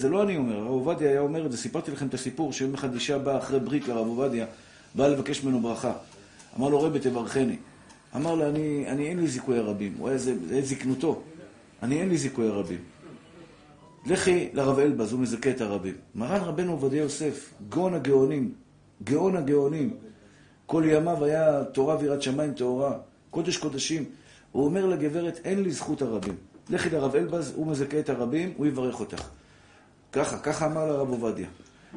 זה לא אני אומר, הרב עובדיה היה אומר את זה, סיפרתי לכם את הסיפור שיום אחד אישה באה אחרי ברית לרב עובדיה, באה לבקש ממנו ברכה. אמר לו, רבי תברכני. אמר לה, אני, אני אין לי זיכוי הרבים. הוא היה, זקנותו. אני אין לי זיכוי הרבים. לכי לרב אלבז, הוא מזכה את הרבים. מרן רבנו עובדיה יוסף, גאון הגאונים, גאון הגאונים. כל ימיו היה תורה ויראת שמיים טהורה, קודש קודשים. הוא אומר לגברת, אין לי זכות הרבים. לכי לרב אלבז, הוא מזכה את הרבים, הוא יברך אותך. ככה, ככה אמר לרב עובדיה.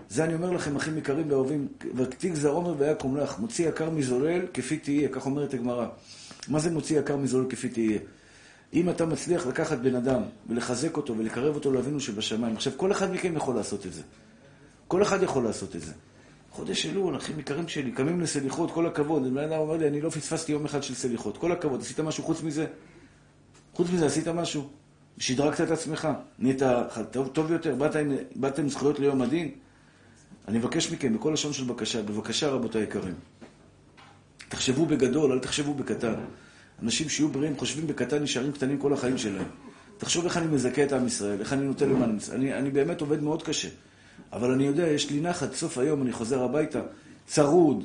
זה אני אומר לכם, אחים יקרים ואהובים, ותיק זרעומר ויקום לך, מוציא יקר מזולל כפי תהיה, כך אומרת הגמרא. מה זה מוציא יקר מזולל כפי תהיה? אם אתה מצליח לקחת בן אדם ולחזק אותו ולקרב אותו לאבינו שבשמיים, עכשיו כל אחד מכם יכול לעשות את זה. כל אחד יכול לעשות את זה. חודש אלול, אחים יקרים שלי, קמים לסליחות, כל הכבוד. בן אדם אומר לי, אני לא פספסתי יום אחד של סליחות. כל הכבוד, עשית משהו חוץ מזה? חוץ מזה עשית משהו? שדרגת את עצמך? נהיית טוב, טוב יותר? באת עם, באת עם זכויות ליום הדין? אני מבקש מכם, בכל לשון של בקשה, בבקשה רבותיי היקרים, תחשבו בגדול, אל תחשבו בקטן. אנשים שיהיו בריאים, חושבים בקטן, נשארים קטנים כל החיים שלהם. תחשוב איך אני מזכה את עם ישראל, איך אני נותן למען. אני, אני באמת עובד מאוד קשה. אבל אני יודע, יש לי נחת, סוף היום אני חוזר הביתה, צרוד,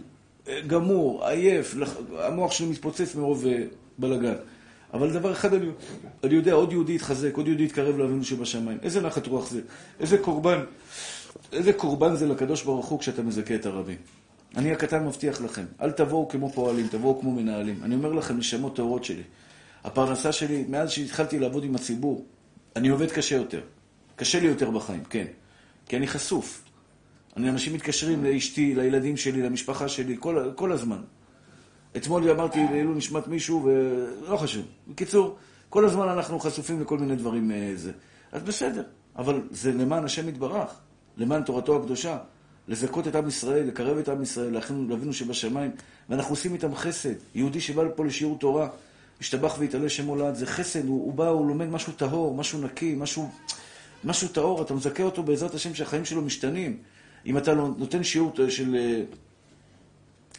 גמור, עייף, המוח שלי מתפוצץ מרוב אה, בלגן. אבל דבר אחד אני, אני יודע, עוד יהודי יתחזק, עוד יהודי יתקרב לאבינו שבשמיים. איזה נחת רוח זה? איזה קורבן, איזה קורבן זה לקדוש ברוך הוא כשאתה מזכה את הרבים. אני הקטן מבטיח לכם, אל תבואו כמו פועלים, תבואו כמו מנהלים. אני אומר לכם, נשמות טהורות שלי. הפרנסה שלי, מאז שהתחלתי לעבוד עם הציבור, אני עובד קשה יותר. קשה לי יותר בחיים, כן. כי אני חשוף. אני, אנשים מתקשרים לאשתי, לילדים שלי, למשפחה שלי, כל, כל הזמן. אתמול אמרתי לעילוי נשמת מישהו, ולא חשוב. בקיצור, כל הזמן אנחנו חשופים לכל מיני דברים אה, זה. אז בסדר, אבל זה למען השם יתברך, למען תורתו הקדושה. לזכות את עם ישראל, לקרב את עם ישראל, להכין לאבינו שבשמיים, ואנחנו עושים איתם חסד. יהודי שבא לפה לשיעור תורה, משתבח והתעלה שם הולד, זה חסד, הוא, הוא בא, הוא לומד משהו טהור, משהו נקי, משהו, משהו טהור, אתה מזכה אותו בעזרת השם שהחיים שלו משתנים. אם אתה נותן שיעור של אה,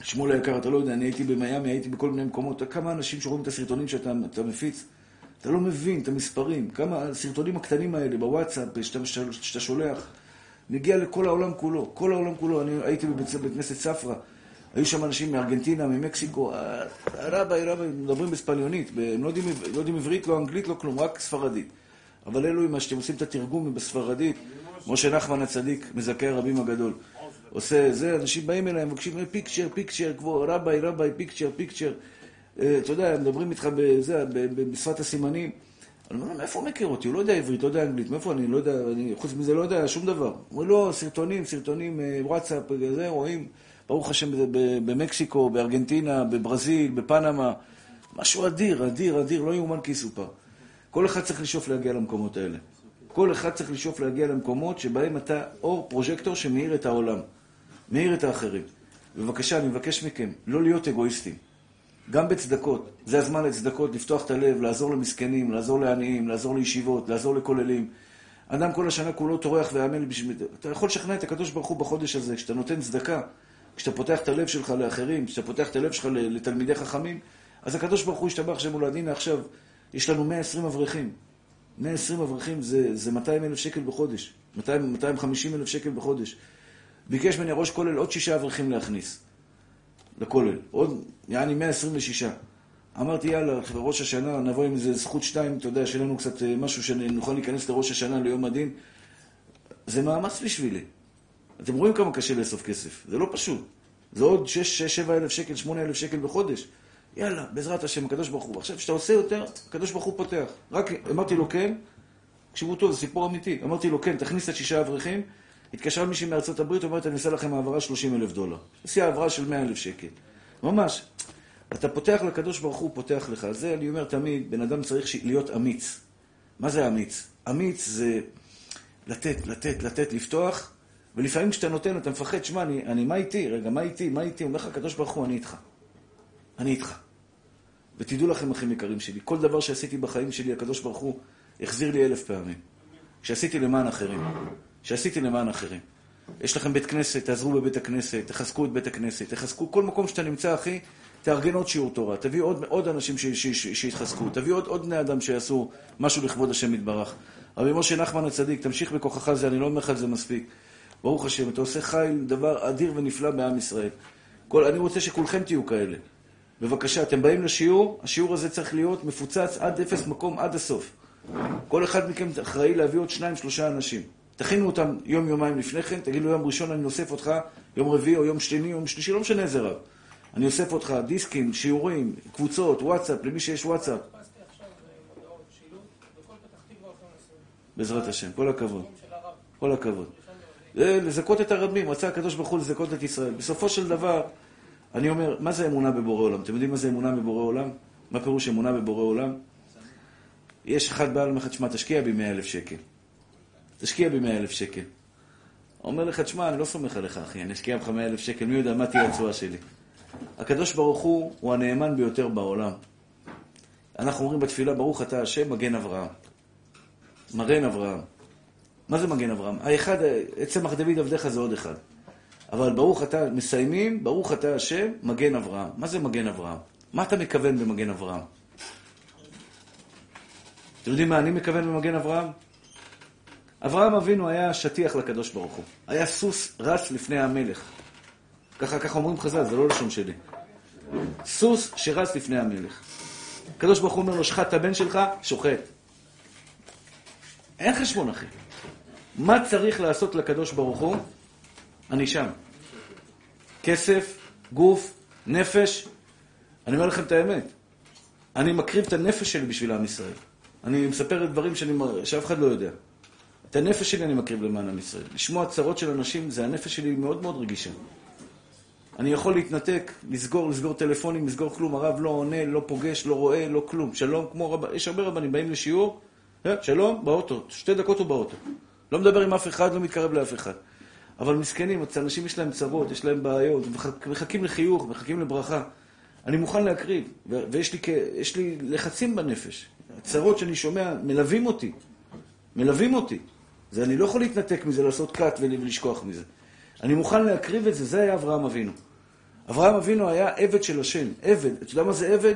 שמואל היקר, אתה לא יודע, אני הייתי במיאמי, הייתי בכל מיני מקומות, כמה אנשים שרואים את הסרטונים שאתה מפיץ, אתה לא מבין את המספרים, כמה הסרטונים הקטנים האלה בוואטסאפ, שאתה, שאתה שולח, מגיע לכל העולם כולו, כל העולם כולו. אני הייתי בבית כנסת ספרא, היו שם אנשים מארגנטינה, ממקסיקו, רביי, רביי, מדברים בספליונית, הם לא יודעים, לא יודעים עברית, לא אנגלית, לא כלום, רק ספרדית. אבל אלו, מה שאתם עושים את התרגום בספרדית, משה נחמן הצדיק, מזכה הרבים הגדול. עושה זה, אנשים באים אליי, מבקשים פיקצ'ר, פיקצ'ר, כמו רביי, רביי, פיקצ'ר, פיקצ'ר. אתה יודע, מדברים איתך בזה, בשפת הסימנים. אני אומר מאיפה הוא מכיר אותי? הוא לא יודע עברית, לא יודע אנגלית, מאיפה אני לא יודע, אני חוץ מזה לא יודע שום דבר. הוא אומר לו, סרטונים, סרטונים, אה, וואטסאפ, זה, רואים, ברוך השם, במקסיקו, בארגנטינה, בברזיל, בפנמה. משהו אדיר, אדיר, אדיר, לא יאומן כי יסופר. כל אחד צריך לשאוף להגיע למקומות האלה. כל אחד צריך לשאוף להגיע למקומות שבהם אתה אור פרוז'קטור שמאיר את העולם. מאיר את האחרים. בבקשה, אני מבקש מכם, לא להיות אגואיסטים. גם בצדקות. זה הזמן לצדקות, לפתוח את הלב, לעזור למסכנים, לעזור לעניים, לעזור לישיבות, לעזור לכוללים. אדם כל השנה כולו טורח ועמל בשביל... אתה יכול לשכנע את הקדוש ברוך הוא בחודש הזה, כשאתה נותן צדקה, כשאתה פותח את הלב שלך לאחרים, כשאתה פותח את הלב שלך לתלמידי חכמים, אז הקדוש ברוך הוא ישתבח שם מולד. הנה עכשיו, יש לנו 120 אברכים. 120 אברכים זה, זה 200 אלף שקל בחודש. 200, 250 אלף שקל בחודש. ביקש ממני ראש כולל עוד שישה אברכים להכניס. לכולל. עוד, יעני 126. אמרתי, יאללה, ראש השנה, נבוא עם איזה זכות שתיים, אתה יודע, שיהיה לנו קצת אה, משהו שנוכל להיכנס לראש השנה ליום הדין. זה מאמץ בשבילי. אתם רואים כמה קשה לאסוף כסף. זה לא פשוט. זה עוד 6-7 אלף שקל, 8 אלף שקל בחודש. יאללה, בעזרת השם, הקדוש ברוך הוא. עכשיו, כשאתה עושה יותר, הקדוש ברוך הוא פותח. רק אמרתי לו כן, תקשיבו טוב, זה סיפור אמיתי. אמרתי לו כן, תכניס את שישה אברכים. התקשרה מישהי מארצות הברית, אומרת, אני אעשה לכם העברה 30 אלף דולר. עשי העברה של 100 אלף שקל. ממש. אתה פותח לקדוש ברוך הוא, פותח לך. זה אני אומר תמיד, בן אדם צריך להיות אמיץ. מה זה אמיץ? אמיץ זה לתת, לתת, לתת, לפתוח, ולפעמים כשאתה נותן, אתה מפחד, שמע, אני, אני, מה איתי? רגע, מה איתי? מה איתי? אומר לך הקדוש ברוך הוא, אני איתך. אני איתך. ותדעו לכם, אחים יקרים שלי, כל דבר שעשיתי בחיים שלי, הקדוש ברוך הוא החזיר לי אלף פעמים. שעשיתי למען אחרים. שעשיתי למען אחרים. יש לכם בית כנסת, תעזרו בבית הכנסת, תחזקו את בית הכנסת, תחזקו כל מקום שאתה נמצא, אחי, תארגן עוד שיעור תורה, תביא עוד, עוד אנשים שיתחזקו, תביא עוד, עוד בני אדם שיעשו משהו לכבוד השם יתברך. רבי משה נחמן הצדיק, תמשיך בכוחך זה, אני לא אומר לך את זה מספיק. ברוך השם, אתה עושה חיל דבר אדיר ונפלא בעם ישראל. כל, אני רוצה שכולכם תהיו כאלה. בבקשה, אתם באים לשיעור, השיעור הזה צריך להיות מפוצץ עד אפס מקום, עד הסוף. כל אחד מכם אחראי להביא עוד שניים, שלושה אנשים. תכינו אותם יום-יומיים לפני כן, תגידו יום ראשון אני אוסף אותך, יום רביעי או יום שני יום שלישי, לא משנה איזה רב. אני אוסף אותך, דיסקים, שיעורים, קבוצות, וואטסאפ, למי שיש וואטסאפ. בעזרת השם, כל הכבוד. כל הכבוד. לזכות את הרבים, רצה הקדוש ברוך הוא לזכות את ישראל. בסופו של דבר, אני אומר, מה זה אמונה בבורא עולם? אתם יודעים מה זה אמונה בבורא עולם? מה פירוש אמונה בבורא עולם? יש אחד בעל לך, תשמע, תשקיע בי מאה אלף שקל. תשקיע בי מאה אלף שקל. אומר לך, תשמע, אני לא סומך עליך, אחי, אני אשקיע בך מאה אלף שקל, מי יודע מה תהיה התשואה שלי. הקדוש ברוך הוא הוא הנאמן ביותר בעולם. אנחנו אומרים בתפילה, ברוך אתה השם, מגן אברהם. מרן אברהם. מה זה מגן אברהם? האחד, צמח דוד עבדיך זה עוד אחד. אבל ברוך אתה, מסיימים, ברוך אתה השם, מגן אברהם. מה זה מגן אברהם? מה אתה מכוון במגן אברהם? אתם יודעים מה אני מכוון במגן אברהם? אברהם אבינו היה שטיח לקדוש ברוך הוא. היה סוס רץ לפני המלך. ככה, ככה אומרים חז"ל, זה לא לשון שלי. סוס שרץ לפני המלך. הקדוש ברוך הוא אומר לו, שחט את הבן שלך, שוחט. אין חשבון אחי. מה צריך לעשות לקדוש ברוך הוא? אני שם. כסף, גוף, נפש. אני אומר לכם את האמת. אני מקריב את הנפש שלי בשביל עם ישראל. אני מספר את דברים שאני, שאף אחד לא יודע. את הנפש שלי אני מקריב למען עם ישראל. לשמוע צרות של אנשים, זה הנפש שלי מאוד מאוד רגישה. אני יכול להתנתק, לסגור, לסגור טלפונים, לסגור כלום. הרב לא עונה, לא פוגש, לא רואה, לא כלום. שלום, כמו רב... יש הרבה רבנים, באים לשיעור, אה, שלום, באוטו. שתי דקות הוא באוטו. לא מדבר עם אף אחד, לא מתקרב לאף אחד. אבל מסכנים, אנשים יש להם צרות, יש להם בעיות, מחכים לחיוך, מחכים לברכה. אני מוכן להקריב, ויש לי, לי לחצים בנפש. הצרות שאני שומע מלווים אותי. מלווים אותי. זה, אני לא יכול להתנתק מזה, לעשות קאט ולשכוח מזה. אני מוכן להקריב את זה, זה היה אברהם אבינו. אברהם אבינו היה עבד של השם, עבד. אתה יודע מה זה עבד?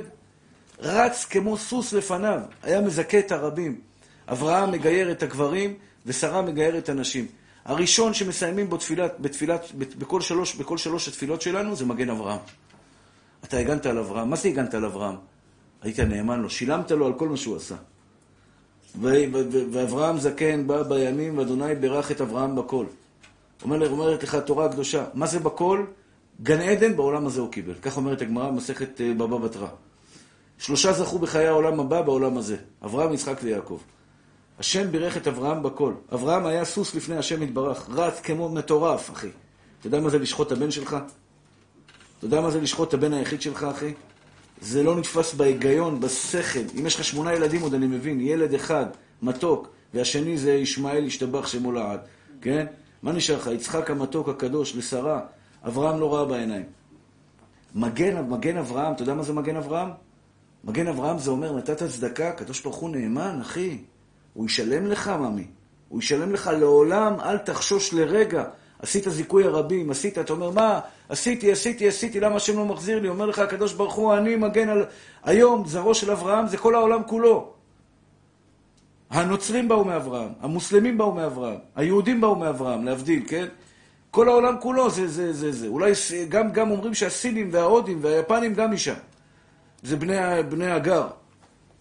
רץ כמו סוס לפניו, היה מזכה את הרבים. אברהם מגייר את הגברים, ושרה מגייר את הנשים. הראשון שמסיימים בו תפילת, בתפילת, בכל שלוש, בכל שלוש התפילות שלנו זה מגן אברהם. אתה הגנת על אברהם. מה זה הגנת על אברהם? היית נאמן לו, שילמת לו על כל מה שהוא עשה. ואברהם זקן בא בימים, ואדוני בירך את אברהם בכל. אומר, אומרת לך התורה הקדושה, מה זה בכל? גן עדן בעולם הזה הוא קיבל. כך אומרת הגמרא במסכת אה, בבא בתרא. שלושה זכו בחיי העולם הבא בעולם הזה, אברהם, יצחק ויעקב. השם בירך את אברהם בכל. אברהם היה סוס לפני השם יתברך, רץ כמו מטורף, אחי. אתה יודע מה זה לשחוט את הבן שלך? אתה יודע מה זה לשחוט את הבן היחיד שלך, אחי? זה לא נתפס בהיגיון, בשכל. אם יש לך שמונה ילדים עוד אני מבין, ילד אחד, מתוק, והשני זה ישמעאל ישתבח שמו לעד, כן? מה נשאר לך? יצחק המתוק הקדוש לשרה, אברהם לא ראה בעיניים. מגן, מגן אברהם, אתה יודע מה זה מגן אברהם? מגן אברהם זה אומר, נתת צדקה, הקדוש ברוך הוא נאמן, אחי. הוא ישלם לך, ממי. הוא ישלם לך לעולם, אל תחשוש לרגע. עשית זיכוי הרבים, עשית, אתה אומר, מה, עשיתי, עשיתי, עשיתי, למה השם לא מחזיר לי? אומר לך הקדוש ברוך הוא, אני מגן על... היום, זרעו של אברהם זה כל העולם כולו. הנוצרים באו מאברהם, המוסלמים באו מאברהם, היהודים באו מאברהם, להבדיל, כן? כל העולם כולו זה זה זה זה. אולי גם, גם אומרים שהסינים וההודים והיפנים גם משם. זה בני, בני הגר.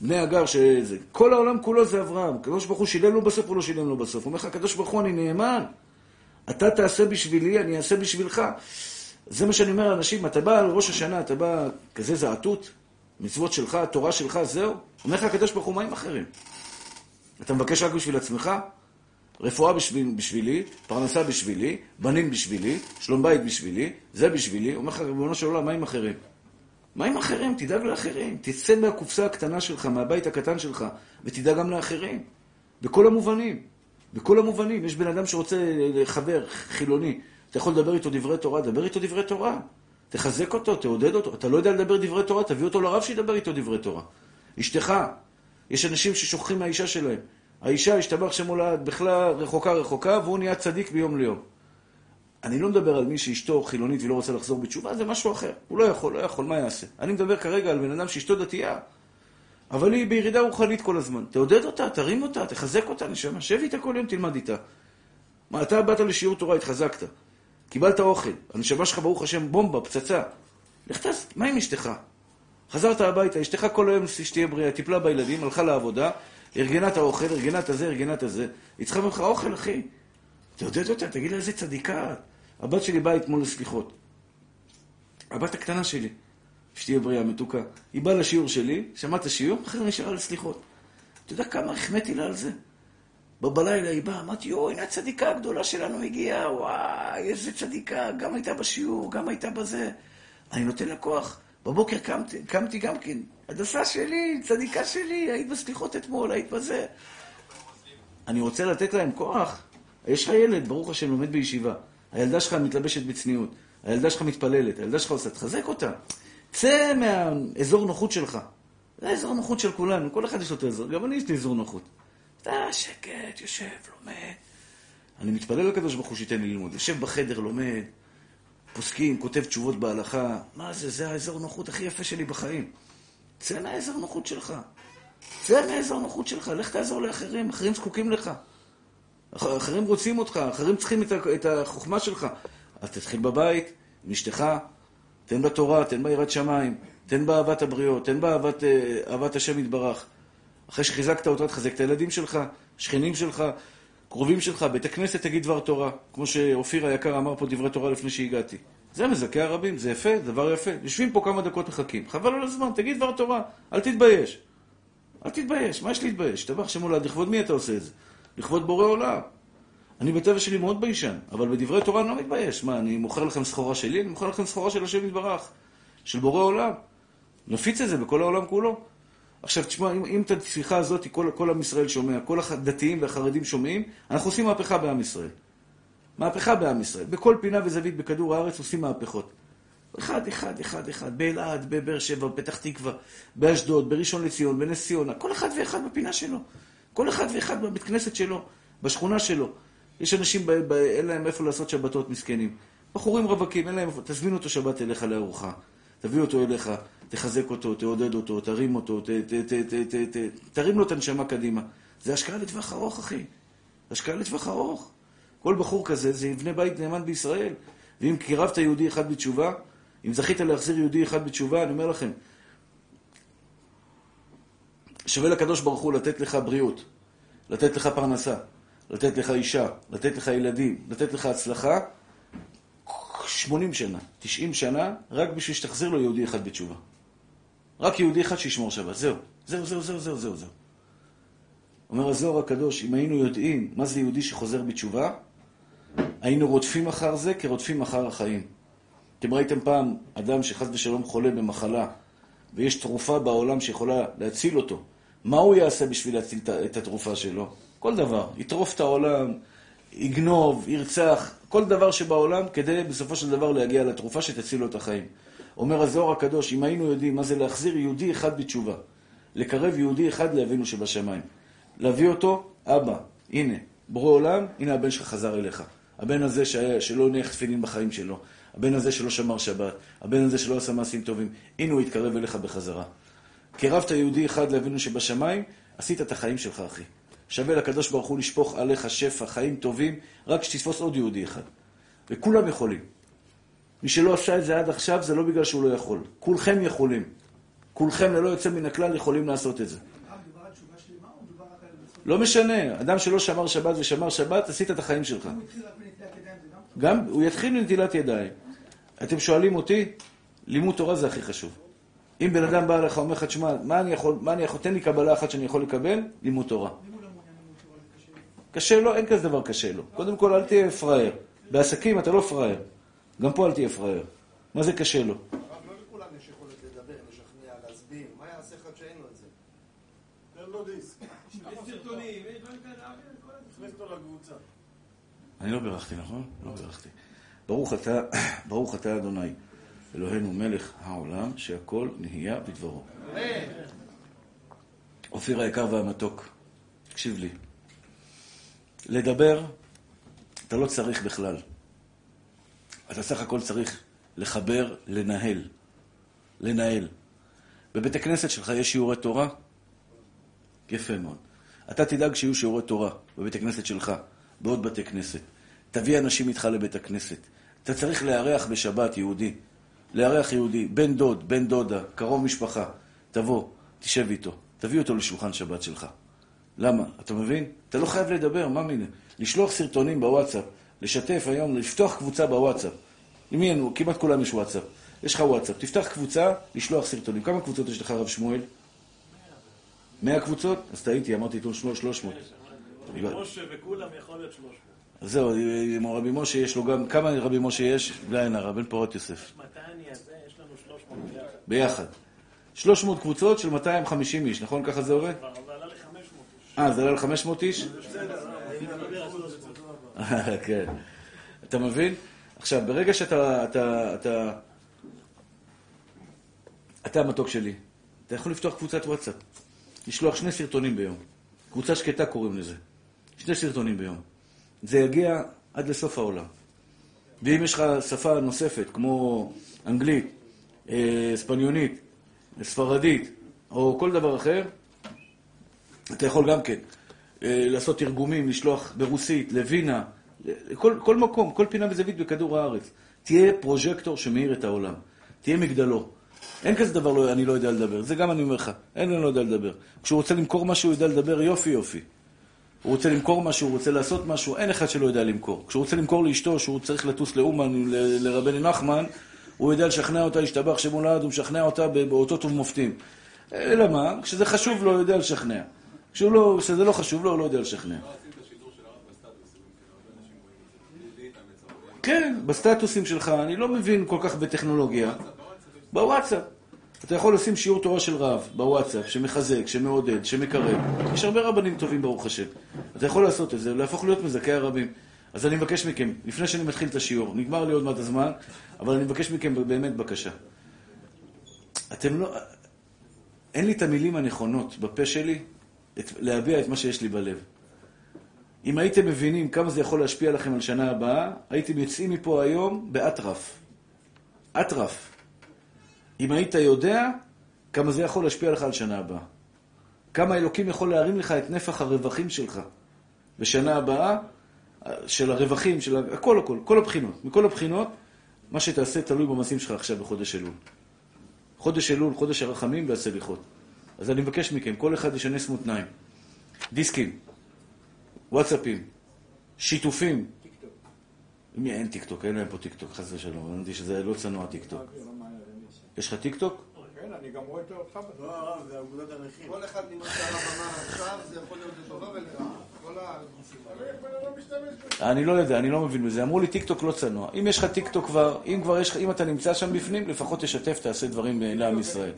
בני הגר שזה. כל העולם כולו זה אברהם. הקדוש ברוך הוא שילם לו בסוף או לא שילם לו בסוף? הוא אומר לך, הקדוש ברוך הוא, אני נאמן. אתה תעשה בשבילי, אני אעשה בשבילך. זה מה שאני אומר לאנשים, אתה בא על ראש השנה, אתה בא כזה זעתות, מצוות שלך, תורה שלך, זהו. אומר לך הקדוש ברוך הוא, מה עם אחרים? אתה מבקש רק בשביל עצמך? רפואה בשביל, בשבילי, פרנסה בשבילי, בנים בשבילי, שלום בית בשבילי, זה בשבילי. אומר לך, ריבונו של עולם, מה עם אחרים? מה עם אחרים? תדאג לאחרים. תצא מהקופסה הקטנה שלך, מהבית הקטן שלך, ותדאג גם לאחרים. בכל המובנים. בכל המובנים. יש בן אדם שרוצה לחבר, חילוני. אתה יכול לדבר איתו דברי תורה, דבר איתו דברי תורה. תחזק אותו, תעודד אותו. אתה לא יודע לדבר דברי תורה, תביא אותו לרב שידבר איתו דברי תורה. אשתך, יש אנשים ששוכחים מהאישה שלהם. האישה, השתבח שם הולד, בכלל רחוקה רחוקה, והוא נהיה צדיק ביום ליום. אני לא מדבר על מי שאשתו חילונית ולא רוצה לחזור בתשובה, זה משהו אחר. הוא לא יכול, לא יכול, מה יעשה? אני מדבר כרגע על בן אדם שאשתו דתייה, אבל היא בירידה רוחנית כל הזמן. תעודד אותה, תרים אותה, תחזק אותה, נשמה, שב איתה כל יום, תלמד איתה. מה, אתה באת לשיעור תורה, התחזקת. קיבלת אוכל, הנשמה שלך, ברוך השם, בומבה, פצצה. לך תעש, מה עם אשתך? חזרת הביתה, אשתך כל היום שתהיה בריאה, טיפלה בילדים, הלכה לעבודה, ארגנה את האוכל, ארגנה את הזה, ארגנה את הזה. היא צריכה ממך אוכל, אחי. תעודד אותה, תגיד לה איזה צדיקה. הבת שלי באה אתמול לסליחות. הבת הקטנה שלי, שתהיה בריאה, מתוקה. היא באה לשיעור שלי, שמעת השיעור, אחרי זה נשארה לסליחות. אתה יודע כמה החמאתי לה על זה? בלילה היא באה, אמרתי, יואו, הנה הצדיקה הגדולה שלנו הגיעה, וואי, איזה צדיקה, גם הייתה בשיעור, גם הייתה בזה. אני נותן לה כוח. בבוקר קמתי, קמתי גם כן, הדסה שלי, צדיקה שלי, היית בסליחות אתמול, היית בזה. אני רוצה לתת להם כוח. יש לך ילד, ברוך השם, לומד בישיבה. הילדה שלך מתלבשת בצניעות. הילדה שלך מתפללת, הילדה שלך עושה, תחזק אותה. צא מהאזור נוחות שלך. זה האזור נוחות של כולנו, כל אחד יש לו את האזור, גם אני יש לי אזור נוחות. אתה שקט, יושב, לומד. אני מתפלל לקדוש ברוך הוא שייתן לי ללמוד. יושב בחדר, לומד, פוסקים, כותב תשובות בהלכה. מה זה, זה האזור נוחות הכי יפה שלי בחיים. צא מהאזור נוחות שלך. צא מהאזור נוחות שלך, לך תעזור לאחרים, אחרים זקוקים לך. אחרים רוצים אותך, אחרים צריכים את החוכמה שלך. אז תתחיל בבית, עם אשתך, תן בה תורה, תן בה יראת שמיים, תן בה אהבת הבריות, תן בה אהבת, אה, אהבת השם יתברך. אחרי שחיזקת אותה, תחזק את הילדים שלך, שכנים שלך, קרובים שלך, בית הכנסת תגיד דבר תורה. כמו שאופיר היקר אמר פה דברי תורה לפני שהגעתי. זה מזכה הרבים, זה יפה, דבר יפה. יושבים פה כמה דקות מחכים. חבל על הזמן, תגיד דבר תורה, אל תתבייש. אל תתבייש, מה יש להתבייש? טבח שם הולד, לכבוד מי אתה עושה את זה? לכבוד בורא עולם. אני בטבע שלי מאוד ביישן, אבל בדברי תורה אני לא מתבייש. מה, אני מוכר לכם סחורה שלי? אני מוכר לכם סחורה של השם יתברך, של בורא עולם. נפיץ את זה בכל העולם כולו. עכשיו, תשמע, אם, אם את השיחה הזאת כל, כל עם ישראל שומע, כל הדתיים והחרדים שומעים, אנחנו עושים מהפכה בעם ישראל. מהפכה בעם ישראל. בכל פינה וזווית בכדור הארץ עושים מהפכות. אחד, אחד, אחד, אחד, באלעד, בבאר שבע, בפתח תקווה, באשדוד, בראשון לציון, בנס ציונה, כל אחד ואחד בפינה שלו. כל אחד ואחד בבית כנסת שלו, בשכונה שלו. יש אנשים, ב, ב, אין להם איפה לעשות שבתות מסכנים. בחורים רווקים, אין להם איפה, תזמין אותו שבת אליך לארוחה. תביא אותו אליך, תחזק אותו, תעודד אותו, תרים אותו, ת, ת, ת, ת, ת, ת, תרים לו את הנשמה קדימה. זה השקעה לטווח ארוך, אחי. השקעה לטווח ארוך. כל בחור כזה זה יבנה בית נאמן בישראל. ואם קירבת יהודי אחד בתשובה, אם זכית להחזיר יהודי אחד בתשובה, אני אומר לכם, שווה לקדוש ברוך הוא לתת לך בריאות, לתת לך פרנסה, לתת לך אישה, לתת לך ילדים, לתת לך הצלחה, 80 שנה, 90 שנה, רק בשביל שתחזיר לו יהודי אחד בתשובה. רק יהודי אחד שישמור שבת, זהו. זהו, זהו, זהו, זהו, זהו, זהו. אומר הזוהר הקדוש, אם היינו יודעים מה זה יהודי שחוזר בתשובה, היינו רודפים אחר זה כרודפים אחר החיים. אתם ראיתם פעם אדם שחס ושלום חולה במחלה, ויש תרופה בעולם שיכולה להציל אותו. מה הוא יעשה בשביל להציל את התרופה שלו? כל דבר. יטרוף את העולם, יגנוב, ירצח, כל דבר שבעולם, כדי בסופו של דבר להגיע לתרופה שתציל לו את החיים. אומר הזוהר הקדוש, אם היינו יודעים מה זה להחזיר יהודי אחד בתשובה, לקרב יהודי אחד לאבינו שבשמיים, להביא אותו, אבא, הנה, בורא עולם, הנה הבן שלך חזר אליך. הבן הזה שהיה, שלא הניח תפילין בחיים שלו, הבן הזה שלא שמר שבת, הבן הזה שלא עשה מעשים טובים, הנה הוא יתקרב אליך בחזרה. קרבת יהודי אחד לאבינו שבשמיים, עשית את החיים שלך, אחי. שווה לקדוש ברוך הוא לשפוך עליך שפע, חיים טובים, רק שתתפוס עוד יהודי אחד. וכולם יכולים. מי שלא עשה את זה עד עכשיו, זה לא בגלל שהוא לא יכול. כולכם יכולים. כולכם ללא יוצא מן הכלל יכולים לעשות את זה. לא משנה, אדם שלא שמר שבת ושמר שבת, עשית את החיים שלך. גם, הוא יתחיל מנטילת ידיים. אתם שואלים אותי, לימוד תורה זה הכי חשוב. אם בן אדם בא אליך, אומר לך, תשמע, מה אני יכול, מה אני יכול, תן לי קבלה אחת שאני יכול לקבל, לימוד תורה. קשה לו, אין כזה דבר קשה לו. קודם כל, אל תהיה פראייר. בעסקים אתה לא פראייר. גם פה אל תהיה פראייר. מה זה קשה לו? אני לא בירכתי, נכון? לא בירכתי. ברוך אתה, ברוך אתה אדוני, אלוהינו מלך העולם, שהכל נהיה בדברו. אופיר היקר והמתוק, תקשיב לי. לדבר, אתה לא צריך בכלל. אתה סך הכל צריך לחבר, לנהל. לנהל. בבית הכנסת שלך יש שיעורי תורה? יפה מאוד. אתה תדאג שיהיו שיעורי תורה בבית הכנסת שלך, בעוד בתי כנסת. תביא אנשים איתך לבית הכנסת. אתה צריך לארח בשבת יהודי. לארח יהודי, בן דוד, בן דודה, קרוב משפחה. תבוא, תשב איתו, תביא אותו לשולחן שבת שלך. למה? אתה מבין? אתה לא חייב לדבר, מה מיני? לשלוח סרטונים בוואטסאפ, לשתף היום, לפתוח קבוצה בוואטסאפ. למי אין? כמעט כולם יש וואטסאפ. יש לך וואטסאפ, תפתח קבוצה, לשלוח סרטונים. כמה קבוצות יש לך, רב שמואל? מאה קבוצות? אז טעיתי, אמרתי איתו שלוש מאות. משה וכולם יכול להיות שלוש מאות. אז זהו, עם רבי משה יש לו גם, כמה רבי משה יש? בלי עין הרע, בן פורת יוסף. מתי אני הזה? יש לנו שלוש מאות ביחד. ביחד. 300 קבוצות של 250 איש, נכון? ככה זה עובד? כבר עלה לי חמש מאות איש. אה, זה עלה ל-500 איש? כן. אתה מבין? עכשיו, ברגע שאתה... אתה, אתה, אתה המתוק שלי, אתה יכול לפתוח קבוצת וואטסאפ, לשלוח שני סרטונים ביום. קבוצה שקטה קוראים לזה. שני סרטונים ביום. זה יגיע עד לסוף העולם. ואם יש לך שפה נוספת, כמו אנגלית, אה, ספניונית, ספרדית, או כל דבר אחר, אתה יכול גם כן אה, לעשות תרגומים, לשלוח ברוסית, לווינה, כל, כל מקום, כל פינה וזווית בכדור הארץ. תהיה פרוז'קטור שמאיר את העולם. תהיה מגדלו. אין כזה דבר, לא, אני לא יודע לדבר. זה גם אני אומר לך, אין, אני לא יודע לדבר. כשהוא רוצה למכור משהו, הוא יודע לדבר יופי יופי. הוא רוצה למכור משהו, הוא רוצה לעשות משהו, אין אחד שלא יודע למכור. כשהוא רוצה למכור לאשתו, שהוא צריך לטוס לאומן, לרבני נחמן, הוא יודע לשכנע אותה, להשתבח שמולד, הוא משכנע אותה באותות ומופתים. אלא מה? כשזה חשוב לו, הוא יודע לשכנע. כשהוא לא, כשזה לא חשוב לו, הוא לא יודע לשכנע. כן, בסטטוסים שלך, אני לא מבין כל כך בטכנולוגיה. בוואטסאפ. אתה יכול לשים שיעור תורה של רב בוואטסאפ, שמחזק, שמעודד, שמקרב. יש הרבה רבנים טובים, ברוך השם. אתה יכול לעשות את זה, להפוך להיות מזכי הרבים. אז אני מבקש מכם, לפני שאני מתחיל את השיעור, נגמר לי עוד מעט הזמן, אבל אני מבקש מכם באמת בקשה. אתם לא... אין לי את המילים הנכונות בפה שלי את, להביע את מה שיש לי בלב. אם הייתם מבינים כמה זה יכול להשפיע לכם על שנה הבאה, הייתם יוצאים מפה היום באטרף. אטרף. אם היית יודע כמה זה יכול להשפיע לך על שנה הבאה. כמה אלוקים יכול להרים לך את נפח הרווחים שלך בשנה הבאה, של הרווחים, של הכל, הכל, כל הבחינות. מכל הבחינות, מה שתעשה תלוי במעשים שלך עכשיו בחודש אלול. חודש אלול, חודש הרחמים והסליחות. אז אני מבקש מכם, כל אחד ישנס מותניים. דיסקים, וואטסאפים, שיתופים. מי אין טיקטוק? אין להם פה טיקטוק, חס ושלום. הבנתי שזה לא צנוע טיקטוק. יש לך טיקטוק? כן, אני גם רואה אותך בזה. לא, הרב, זה אגודת הנכים. כל אחד ממה שהרב אמר עכשיו, זה יכול להיות לטובה ולרעה. כל הנושאים האלה. אני לא יודע, אני לא מבין בזה. אמרו לי טיקטוק לא צנוע. אם יש לך טיקטוק כבר, אם כבר יש לך, אם אתה נמצא שם בפנים, לפחות תשתף, תעשה דברים לעם ישראל.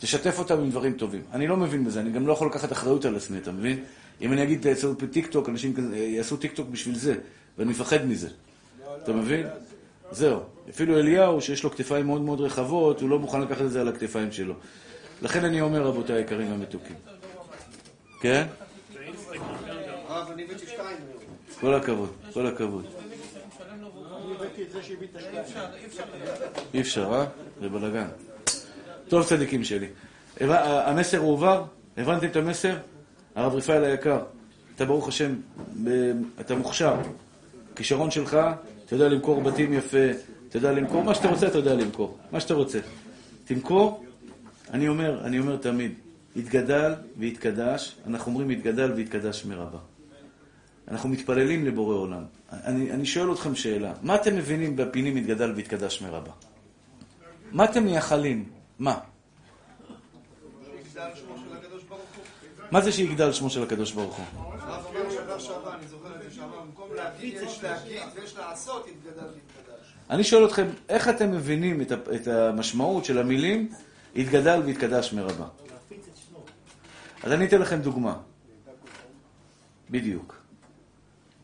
תשתף אותם עם דברים טובים. אני לא מבין בזה, אני גם לא יכול לקחת אחריות על עצמי, אתה מבין? אם אני אגיד, תעשו טיקטוק, אנשים כזה- יעשו טיקטוק בשביל זה, ואני מפחד מזה. אתה מבין? זהו. אפילו אליהו, שיש לו כתפיים מאוד מאוד רחבות, הוא לא מוכן לקחת את זה על הכתפיים שלו. לכן אני אומר, רבותיי היקרים והמתוקים. כן? כל הכבוד, כל הכבוד. אי אפשר, אה? זה בלאגן. טוב, צדיקים שלי. המסר הועבר? הבנתם את המסר? הרב רפאל היקר, אתה ברוך השם, אתה מוכשר. כישרון שלך, אתה יודע למכור בתים יפה, אתה יודע למכור מה שאתה רוצה, אתה יודע למכור. מה שאתה רוצה. תמכור, אני אומר, אני אומר תמיד, יתגדל ויתקדש, אנחנו אומרים יתגדל ויתקדש מרבה. אנחנו מתפללים לבורא עולם. אני, אני שואל אתכם שאלה, מה אתם מבינים בפינים יתגדל ויתקדש מרבה? מה אתם מייחלים? מה? מה זה שיגדל שמו של הקדוש ברוך הוא? אני שואל אתכם, איך אתם מבינים את, המשמעות של המילים יתגדל ויתקדש מרבה? אז אני אתן לכם דוגמה. בדיוק.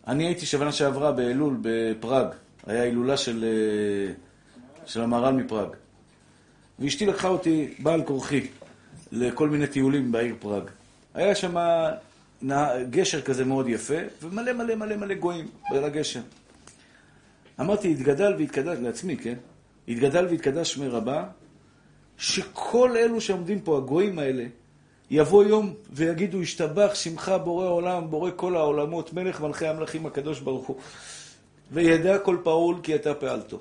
אני הייתי שנה שעברה באלול בפראג. היה הילולה של, אה, של המהר"ל מפראג. ואשתי לקחה אותי בעל כורחי לכל מיני טיולים בעיר פראג. היה שם גשר כזה מאוד יפה, ומלא מלא מלא מלא גויים על הגשר. אמרתי, יתגדל ויתקדש, לעצמי, כן? יתגדל ויתקדש שמי רבה, שכל אלו שעומדים פה, הגויים האלה, יבוא יום ויגידו, השתבח שמך בורא עולם, בורא כל העולמות, מלך מלכי המלכים הקדוש ברוך הוא. וידע כל פעול כי אתה פעלתו,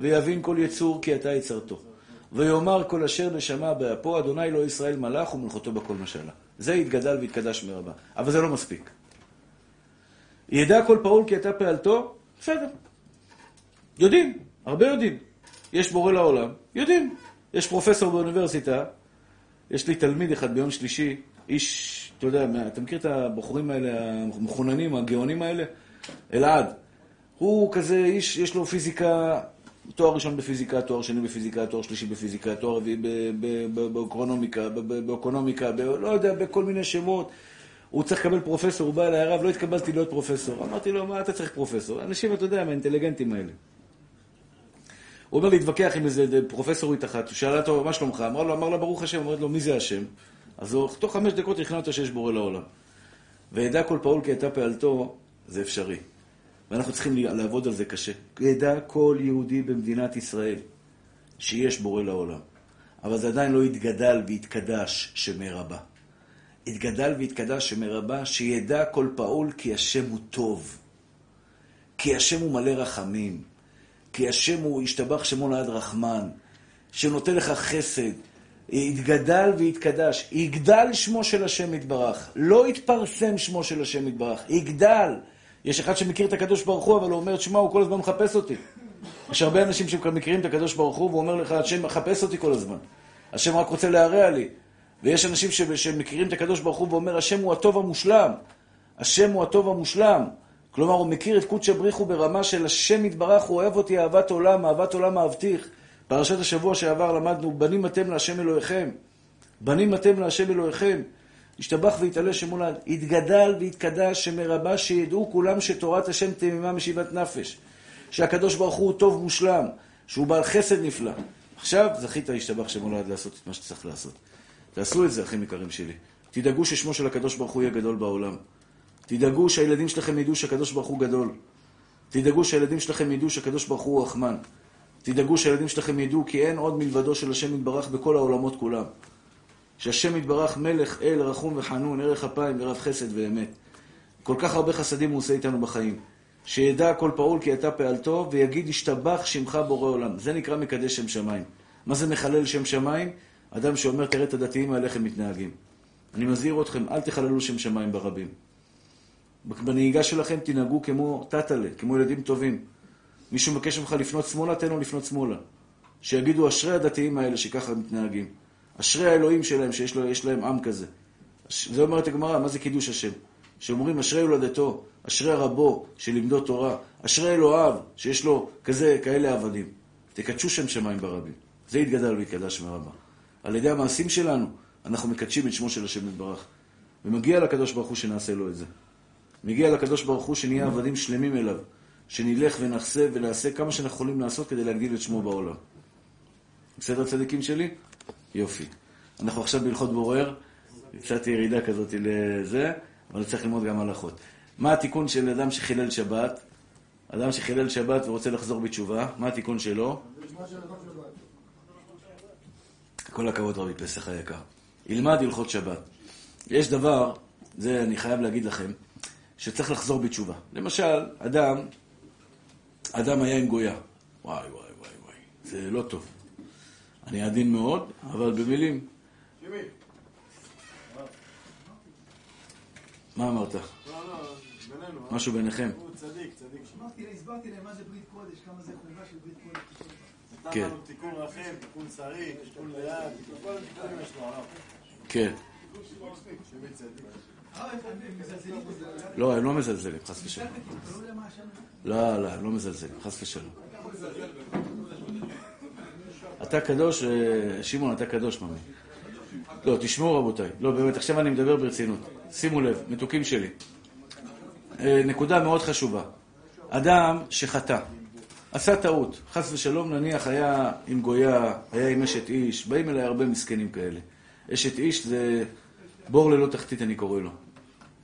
ויבין כל יצור כי אתה יצרתו. ויאמר כל אשר נשמה באפו, אדוני לא ישראל מלאך ומלכותו בכל משלה. זה יתגדל ויתקדש מרבה. אבל זה לא מספיק. ידע כל פעול כי אתה פעלתו, בסדר. יודעים, הרבה יודעים. יש בורא לעולם, יודעים. יש פרופסור באוניברסיטה, יש לי תלמיד אחד ביום שלישי, איש, אתה יודע, אתה מכיר את הבחורים האלה, המחוננים, הגאונים האלה? אלעד. הוא כזה איש, יש לו פיזיקה, תואר ראשון בפיזיקה, תואר שני בפיזיקה, תואר שלישי בפיזיקה, תואר רביעי באקונומיקה, באקונומיקה, לא יודע, בכל מיני שמות. הוא צריך לקבל פרופסור, הוא בא אליי הרב, לא התקבלתי להיות פרופסור. אמרתי לו, מה אתה צריך פרופסור? אנשים, אתה יודע, מהאינטליגנטים האלה. הוא אומר להתווכח עם איזה פרופסורית אחת, הוא שאלה אותו, מה שלומך? אמר לו, אמר לה, ברוך השם, אמרת לו, מי זה השם? אז הוא, תוך חמש דקות הכנע אותו שיש בורא לעולם. וידע כל פעול כי הייתה פעלתו, זה אפשרי. ואנחנו צריכים לעבוד על זה קשה. ידע כל יהודי במדינת ישראל שיש בורא לעולם. אבל זה עדיין לא יתגדל ויתקדש שמי רבה. יתגדל ויתקדש שמי רבה, שידע כל פעול כי השם הוא טוב. כי השם הוא מלא רחמים. כי השם הוא ישתבח שמו לעד רחמן. שנותן לך חסד. יתגדל ויתקדש. יגדל שמו של השם יתברך. לא יתפרסם שמו של השם יתברך. יגדל. יש אחד שמכיר את הקדוש ברוך הוא, אבל הוא אומר, שמע, הוא כל הזמן מחפש אותי. יש הרבה אנשים שמכירים את הקדוש ברוך הוא, והוא אומר לך, השם מחפש אותי כל הזמן. השם רק רוצה להרע לי. ויש אנשים שמכירים את הקדוש ברוך הוא ואומר, השם הוא הטוב המושלם. השם הוא הטוב המושלם. כלומר, הוא מכיר את קודשא בריחו ברמה של השם יתברך, הוא אוהב אותי אהבת עולם, אהבת עולם אהבתיך. פרשת השבוע שעבר למדנו, בנים אתם להשם אלוהיכם. בנים אתם להשם אלוהיכם. ישתבח ויתעלה שמו לעד. יתגדל ויתקדש שמרבה שידעו כולם שתורת השם תמימה משיבת נפש. שהקדוש ברוך הוא טוב מושלם, שהוא בעל חסד נפלא. עכשיו זכית להשתבח שמו לעד לעשות את מה שצריך לעשות. תעשו את זה, אחים יקרים שלי. תדאגו ששמו של הקדוש ברוך הוא יהיה גדול בעולם. תדאגו שהילדים שלכם ידעו שהקדוש ברוך הוא גדול. תדאגו שהילדים שלכם ידעו שהקדוש ברוך הוא רחמן. תדאגו שהילדים שלכם ידעו כי אין עוד מלבדו של השם יתברך בכל העולמות כולם. שהשם יתברך מלך אל רחום וחנון, ערך אפיים ורב חסד ואמת. כל כך הרבה חסדים הוא עושה איתנו בחיים. שידע כל פעול כי אתה פעלתו, ויגיד ישתבח שמך בורא עולם. זה נקרא מקדש שם שמיים. מה זה מחלל שם שמיים? אדם שאומר, תראה את הדתיים האלה איך הם מתנהגים. אני מזהיר אתכם, אל תחללו שם שמיים ברבים. בנהיגה שלכם תנהגו כמו טאטלה, כמו ילדים טובים. מישהו מבקש ממך לפנות שמאלה, תן לו לפנות שמאלה. שיגידו, אשרי הדתיים האלה שככה מתנהגים. אשרי האלוהים שלהם, שיש לו, להם עם כזה. זה אומרת הגמרא, מה זה קידוש השם? שאומרים, אשרי הולדתו, אשרי רבו, שלימדו תורה, אשרי אלוהיו, שיש לו כזה, כאלה עבדים. תקדשו שם שמיים ברבים. זה יתגדל ויתקדש מרבה. על ידי המעשים שלנו, אנחנו מקדשים את שמו של השם יתברך. ומגיע לקדוש ברוך הוא שנעשה לו את זה. מגיע לקדוש ברוך הוא שנהיה עבדים שלמים אליו. שנלך ונחסה ונעשה כמה שאנחנו יכולים לעשות כדי להגדיל את שמו בעולם. בסדר צדיקים שלי? יופי. אנחנו עכשיו בהלכות בורר, קצת ירידה כזאת לזה, אבל צריך ללמוד גם הלכות. מה התיקון של אדם שחילל שבת? אדם שחילל שבת ורוצה לחזור בתשובה, מה התיקון שלו? כל הכבוד רבי פסח היקר. ילמד הלכות שבת. יש דבר, זה אני חייב להגיד לכם, שצריך לחזור בתשובה. למשל, אדם, אדם היה עם גויה. וואי, וואי, וואי, וואי, זה לא טוב. אני עדין מאוד, אבל במילים. מה אמרת? לא, לא, בינינו. משהו ביניכם. הוא צדיק, צדיק. הסברתי להם מה זה ברית קודש, כמה זה חובה של ברית קודש. כן. תיקון רחם, תיקון שרי, תיקון ליד, כל התיקונים יש לו הרב. כן. צדיק. אה. לא, הם לא מזלזלים, חס ושלום. לא? לא, לא, הם לא מזלזלים, חס ושלום. אתה קדוש, אה, שמעון, אתה קדוש, ממי. לא, תשמעו רבותיי. לא, באמת, עכשיו אני מדבר ברצינות. שימו לב, מתוקים שלי. אה, נקודה מאוד חשובה. אדם שחטא, עשה טעות, חס ושלום נניח היה עם גויה, היה עם אשת איש, באים אליי הרבה מסכנים כאלה. אשת איש זה בור ללא תחתית אני קורא לו.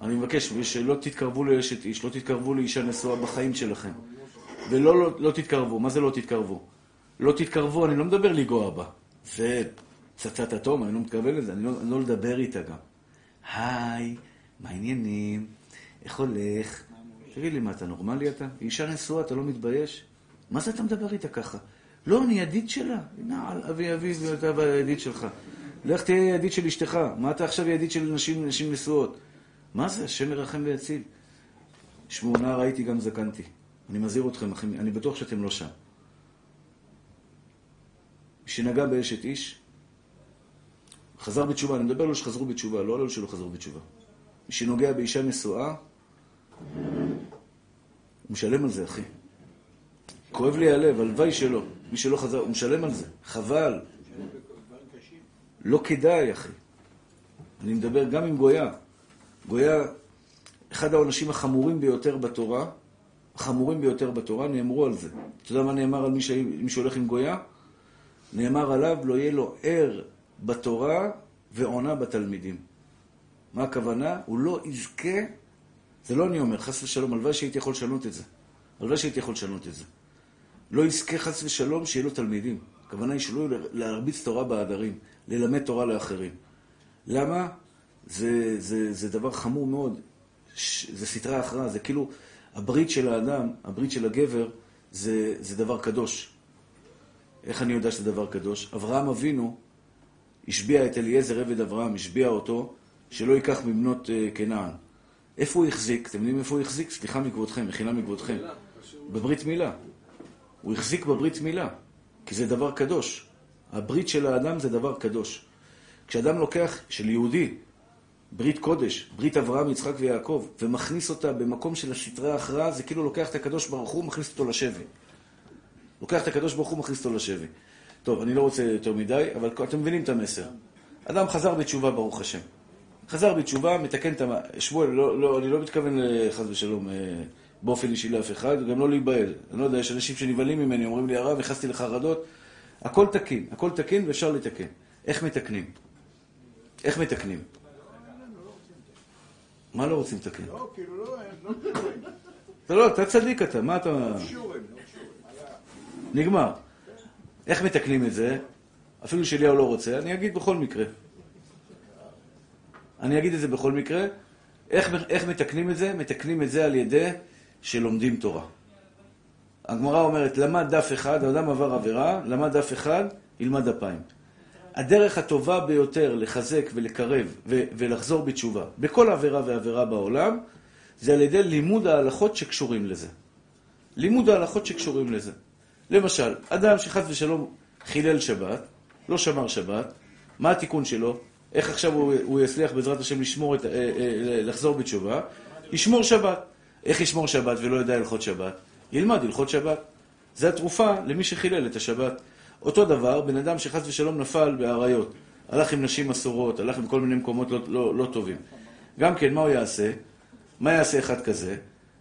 אני מבקש שלא תתקרבו לאשת איש, לא תתקרבו לאישה נשואה בחיים שלכם. ולא לא, לא תתקרבו. מה זה לא תתקרבו? לא תתקרבו, אני לא מדבר לנגוע בה. זה פצצת אטום, אני לא מתכוון לזה, אני לא, אני לא לדבר איתה גם. היי, מה העניינים? איך הולך? תגיד לי, מה, אתה נורמלי אתה? היא אישה נשואה, אתה לא מתבייש? מה זה אתה מדבר איתה ככה? לא, אני ידיד שלה. נעל, אבי אבי, ואתה והידיד שלך. לך תהיה ידיד של אשתך. מה אתה עכשיו ידיד של נשים, נשים נשואות? מה זה? השם ירחם ויציל. שמעו, נער הייתי גם זקנתי. אני מזהיר אתכם, אחים, אני בטוח שאתם לא שם. שנגע באשת איש, חזר בתשובה, אני מדבר על שחזרו בתשובה, לא על אלו שלא חזרו בתשובה. מי שנוגע באישה נשואה, הוא משלם על זה, אחי. כואב לי הלב, הלוואי שלא. מי שלא חזר, הוא משלם על זה. חבל. לא כדאי, אחי. אני מדבר גם עם גויה. גויה, אחד העונשים החמורים ביותר בתורה, החמורים ביותר בתורה, נאמרו על זה. אתה יודע מה נאמר על. מי שהולך עם גויה? נאמר עליו, לא יהיה לו ער בתורה ועונה בתלמידים. מה הכוונה? הוא לא יזכה, זה לא אני אומר, חס ושלום, הלוואי שהייתי יכול לשנות את זה. הלוואי שהייתי יכול לשנות את זה. לא יזכה חס ושלום שיהיה לו תלמידים. הכוונה היא שלא להרביץ תורה בעדרים, ללמד תורה לאחרים. למה? זה, זה, זה דבר חמור מאוד. זה סתרי הכרעה, זה כאילו הברית של האדם, הברית של הגבר, זה, זה דבר קדוש. איך אני יודע שזה דבר קדוש? אברהם אבינו השביע את אליעזר עבד אברהם, השביע אותו, שלא ייקח מבנות uh, כנען. איפה הוא החזיק? אתם יודעים איפה הוא החזיק? סליחה מכבודכם, מחילה מכבודכם. בברית מילה. הוא החזיק בברית מילה, כי זה דבר קדוש. הברית של האדם זה דבר קדוש. כשאדם לוקח, של יהודי, ברית קודש, ברית אברהם, יצחק ויעקב, ומכניס אותה במקום של הסתרי ההכרעה, זה כאילו לוקח את הקדוש ברוך הוא, מכניס אותו לשבי. לוקח את הקדוש ברוך הוא, מכניס אותו לשבי. טוב, אני לא רוצה יותר מדי, אבל אתם מבינים את המסר. אדם חזר בתשובה, ברוך השם. חזר בתשובה, מתקן את ה... שמואל, לא, לא, אני לא מתכוון חס ושלום אה, באופן אישי לאף אחד, גם לא להיבהל. אני לא יודע, יש אנשים שנבהלים ממני, אומרים לי, הרב, נכנסתי לחרדות. הכל תקין, הכל תקין ואפשר לתקן. איך מתקנים? איך מתקנים? מה לא רוצים לתקן? לא, כאילו לא, לא קשורים. אתה לא, אתה צדיק אתה, מה אתה... נגמר. איך מתקנים את זה? אפילו שאליהו לא רוצה, אני אגיד בכל מקרה. אני אגיד את זה בכל מקרה. איך, איך מתקנים את זה? מתקנים את זה על ידי שלומדים תורה. הגמרא אומרת, למד דף אחד, האדם עבר עבירה, למד דף אחד, ילמד דפיים. הדרך הטובה ביותר לחזק ולקרב ו- ולחזור בתשובה בכל עבירה ועבירה בעולם, זה על ידי לימוד ההלכות שקשורים לזה. לימוד ההלכות שקשורים לזה. למשל, אדם שחס ושלום חילל שבת, לא שמר שבת, מה התיקון שלו? איך עכשיו הוא, הוא יצליח בעזרת השם לשמור את, אה, אה, לחזור בתשובה? ישמור שבת. איך ישמור שבת ולא יודע הלכות שבת? ילמד הלכות שבת. זה התרופה למי שחילל את השבת. אותו דבר, בן אדם שחס ושלום נפל באריות, הלך עם נשים אסורות, הלך עם כל מיני מקומות לא, לא, לא טובים. גם כן, מה הוא יעשה? מה יעשה אחד כזה?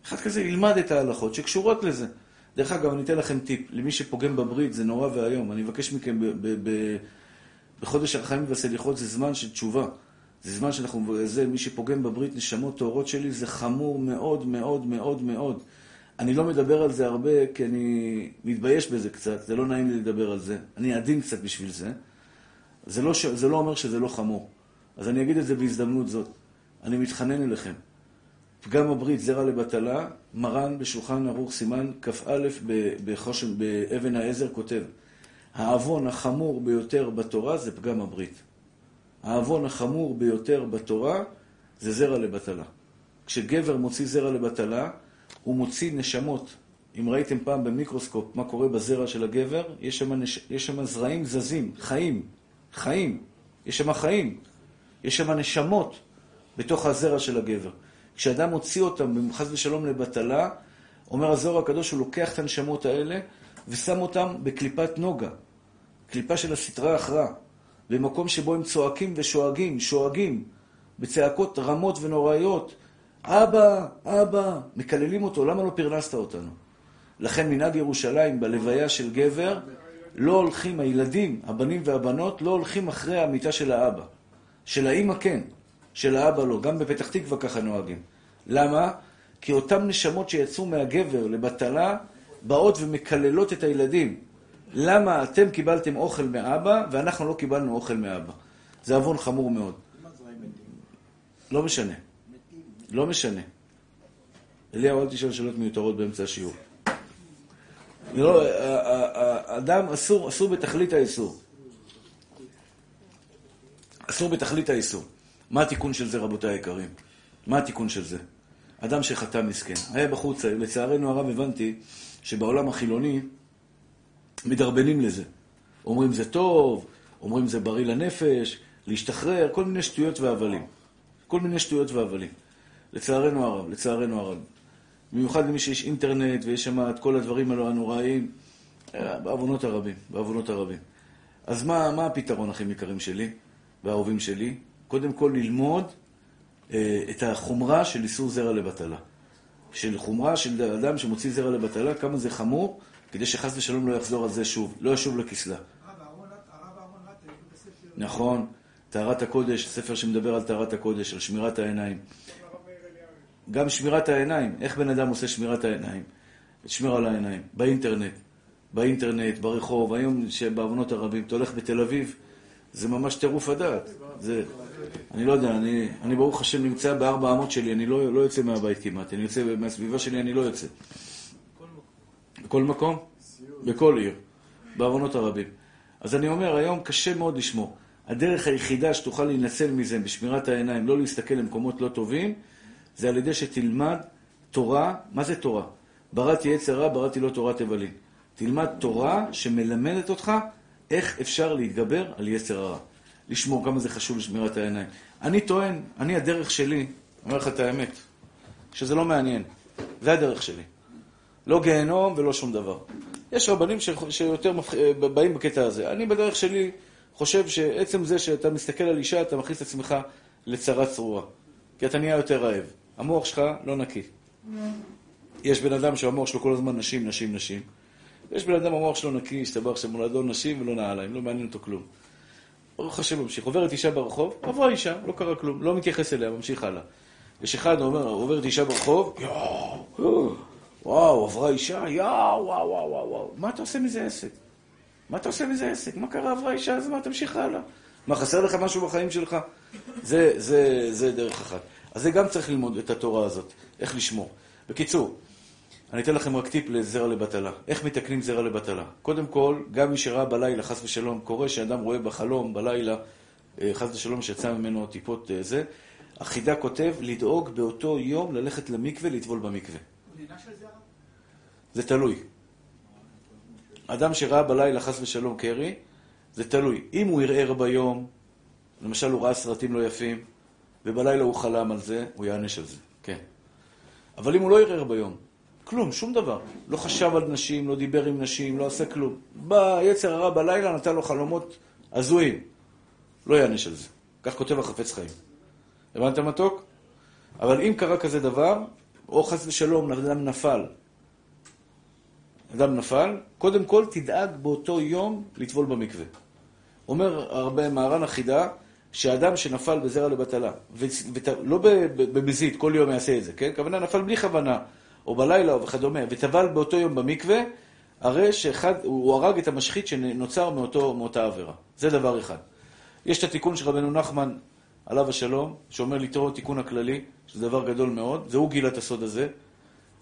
אחד כזה ילמד את ההלכות שקשורות לזה. דרך אגב, אני אתן לכם טיפ, למי שפוגם בברית, זה נורא ואיום. אני מבקש מכם, בחודש הרחמים והסליחות זה זמן של תשובה. זה זמן שאנחנו, זה, מי שפוגם בברית, נשמות טהורות שלי, זה חמור מאוד מאוד מאוד מאוד. אני לא מדבר על זה הרבה, כי אני מתבייש בזה קצת, זה לא נעים לי לדבר על זה. אני עדין קצת בשביל זה. זה לא, ש... זה לא אומר שזה לא חמור. אז אני אגיד את זה בהזדמנות זאת. אני מתחנן אליכם. פגם הברית, זרע לבטלה, מרן בשולחן ערוך סימן כ"א בחושן, באבן העזר כותב, העוון החמור ביותר בתורה זה פגם הברית. העוון החמור ביותר בתורה זה זרע לבטלה. כשגבר מוציא זרע לבטלה, הוא מוציא נשמות. אם ראיתם פעם במיקרוסקופ מה קורה בזרע של הגבר, יש שם, נש... יש שם זרעים זזים, חיים, חיים, יש שם חיים, יש שם נשמות בתוך הזרע של הגבר. כשאדם מוציא אותם, חס ושלום לבטלה, אומר הזוהר הקדוש, הוא לוקח את הנשמות האלה ושם אותם בקליפת נוגה, קליפה של הסתרה הכרעה, במקום שבו הם צועקים ושואגים, שואגים, בצעקות רמות ונוראיות, אבא, אבא, מקללים אותו, למה לא פרנסת אותנו? לכן מנהג ירושלים בלוויה של גבר, לא הולכים, הילדים, הבנים והבנות, לא הולכים אחרי המיטה של האבא. של האימא כן, של האבא לא. גם בפתח תקווה ככה נוהגים. למה? כי אותן נשמות שיצאו מהגבר לבטלה, באות ומקללות את הילדים. למה אתם קיבלתם אוכל מאבא ואנחנו לא קיבלנו אוכל מאבא? זה עוון חמור מאוד. לא משנה. לא משנה. אליהו, אל תשאל שאלות מיותרות באמצע השיעור. לא, אדם אסור, אסור בתכלית האיסור. אסור בתכלית האיסור. מה התיקון של זה, רבותיי היקרים? מה התיקון של זה? אדם שחטא מסכן. היה בחוץ, לצערנו הרב הבנתי שבעולם החילוני מדרבנים לזה. אומרים זה טוב, אומרים זה בריא לנפש, להשתחרר, כל מיני שטויות והבלים. כל מיני שטויות והבלים. לצערנו הרב, לצערנו הרב. במיוחד למי שיש אינטרנט ויש שם את כל הדברים האלו הנוראיים, אה, בעוונות הרבים, בעוונות הרבים. אז מה, מה הפתרון, אחים יקרים שלי והאהובים שלי? קודם כל ללמוד אה, את החומרה של איסור זרע לבטלה. של חומרה של אדם שמוציא זרע לבטלה, כמה זה חמור, כדי שחס ושלום לא יחזור על זה שוב, לא ישוב לכסלה. נכון, טהרת הקודש, ספר שמדבר על טהרת הקודש, על שמירת העיניים. גם שמירת העיניים, איך בן אדם עושה שמירת העיניים? שמירה על העיניים, באינטרנט, באינטרנט, ברחוב, היום שבעוונות הרבים, אתה הולך בתל אביב, זה ממש טירוף הדעת. זה, אני לא יודע, אני, אני ברוך השם נמצא בארבע אמות שלי, אני לא, לא יוצא מהבית כמעט, אני יוצא מהסביבה שלי, אני לא יוצא. בכל מקום? בכל עיר, בעוונות הרבים. אז אני אומר, היום קשה מאוד לשמור. הדרך היחידה שתוכל להינצל מזה בשמירת העיניים, לא להסתכל למקומות לא טובים, זה על ידי שתלמד תורה, מה זה תורה? בראתי עץ הרע, בראתי לא תורת הבלים. תלמד תורה שמלמדת אותך איך אפשר להתגבר על יצר הרע. לשמור כמה זה חשוב לשמירת העיניים. אני טוען, אני הדרך שלי, אומר לך את האמת, שזה לא מעניין. זה הדרך שלי. לא גיהנום ולא שום דבר. יש רבנים שיותר באים בקטע הזה. אני בדרך שלי חושב שעצם זה שאתה מסתכל על אישה, אתה מכניס את עצמך לצרה צרורה. כי אתה נהיה יותר רעב. המוח שלך לא נקי. יש בן אדם שהמוח שלו כל הזמן נשים, נשים, נשים. יש בן אדם, המוח שלו נקי, הסתבר שמולדו נשים ולא נעליים, לא מעניין אותו כלום. ברוך השם ממשיך. עוברת אישה ברחוב, עברה אישה, לא קרה כלום, לא מתייחס אליה, ממשיך הלאה. יש אחד אומר, עוברת אישה ברחוב, יואו, וואו, עברה אישה, יואו, וואו, וואו, וואו. מה אתה עושה מזה עסק? מה אתה עושה מזה עסק? מה קרה, עברה אישה, אז מה, תמשיך הלאה. מה, חסר לך משהו בחיים שלך? זה, זה, זה דרך אחת. אז זה גם צריך ללמוד את התורה הזאת, איך לשמור. בקיצור, אני אתן לכם רק טיפ לזרע לבטלה. איך מתקנים זרע לבטלה? קודם כל, גם מי שראה בלילה, חס ושלום, קורה שאדם רואה בחלום, בלילה, אה, חס ושלום, שיצא ממנו טיפות אה, זה, החידה כותב לדאוג באותו יום ללכת למקווה, לטבול במקווה. זה תלוי. אדם שראה בלילה, חס ושלום, קרי, זה תלוי. אם הוא ערער ביום, למשל הוא ראה סרטים לא יפים, ובלילה הוא חלם על זה, הוא יענש על זה, כן. אבל אם הוא לא ערער ביום, כלום, שום דבר. לא חשב על נשים, לא דיבר עם נשים, לא עשה כלום. בא יצר הרע בלילה, נתן לו חלומות הזויים. לא יענש על זה. כך כותב החפץ חיים. הבנת מתוק? אבל אם קרה כזה דבר, או חס ושלום, אדם נפל, אדם נפל, קודם כל תדאג באותו יום לטבול במקווה. אומר הרבה מהר"ן החידה, שאדם שנפל בזרע לבטלה, ולא במזיד, כל יום יעשה את זה, כן? הכוונה נפל בלי כוונה, או בלילה וכדומה, וטבל באותו יום במקווה, הרי שאחד, הוא הרג את המשחית שנוצר מאותו, מאותה עבירה. זה דבר אחד. יש את התיקון של רבנו נחמן, עליו השלום, שאומר לתרוא תיקון הכללי, שזה דבר גדול מאוד, זה הוא גילה את הסוד הזה,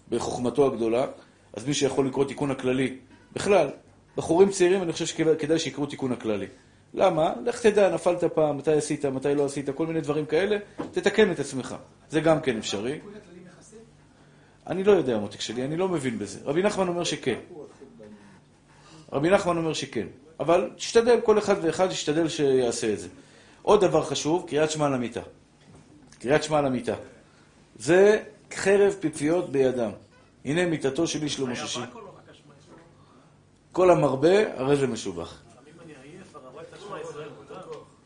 בחוכמתו הגדולה. אז מי שיכול לקרוא תיקון הכללי, בכלל, בחורים צעירים אני חושב שכדאי שיקראו תיקון הכללי. למה? לך תדע, נפלת פעם, מתי עשית, מתי לא עשית, כל מיני דברים כאלה, תתקן את עצמך. זה גם כן אפשרי. אני לא יודע, מותק שלי, אני לא מבין בזה. רבי נחמן אומר שכן. רבי נחמן אומר שכן. אבל תשתדל, כל אחד ואחד ישתדל שיעשה את זה. עוד דבר חשוב, קריאת שמע למיטה. קריאת שמע למיטה. זה חרב פיפיות בידם. הנה מיתתו של איש לא מוששי. כל המרבה, הרי זה משובח.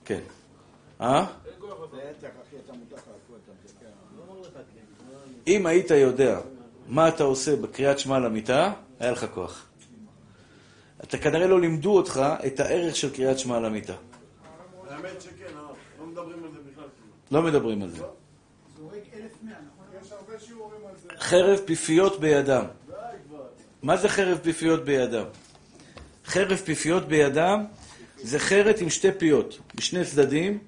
כן. אה? אם היית יודע מה אתה עושה בקריאת שמע למיטה, היה לך כוח. אתה כנראה לא לימדו אותך את הערך של קריאת שמע למיטה. האמת שכן, לא מדברים על זה בכלל. לא מדברים על זה. חרב פיפיות בידם. מה זה חרב פיפיות בידם? חרב פיפיות בידם זה חרת עם שתי פיות, בשני צדדים.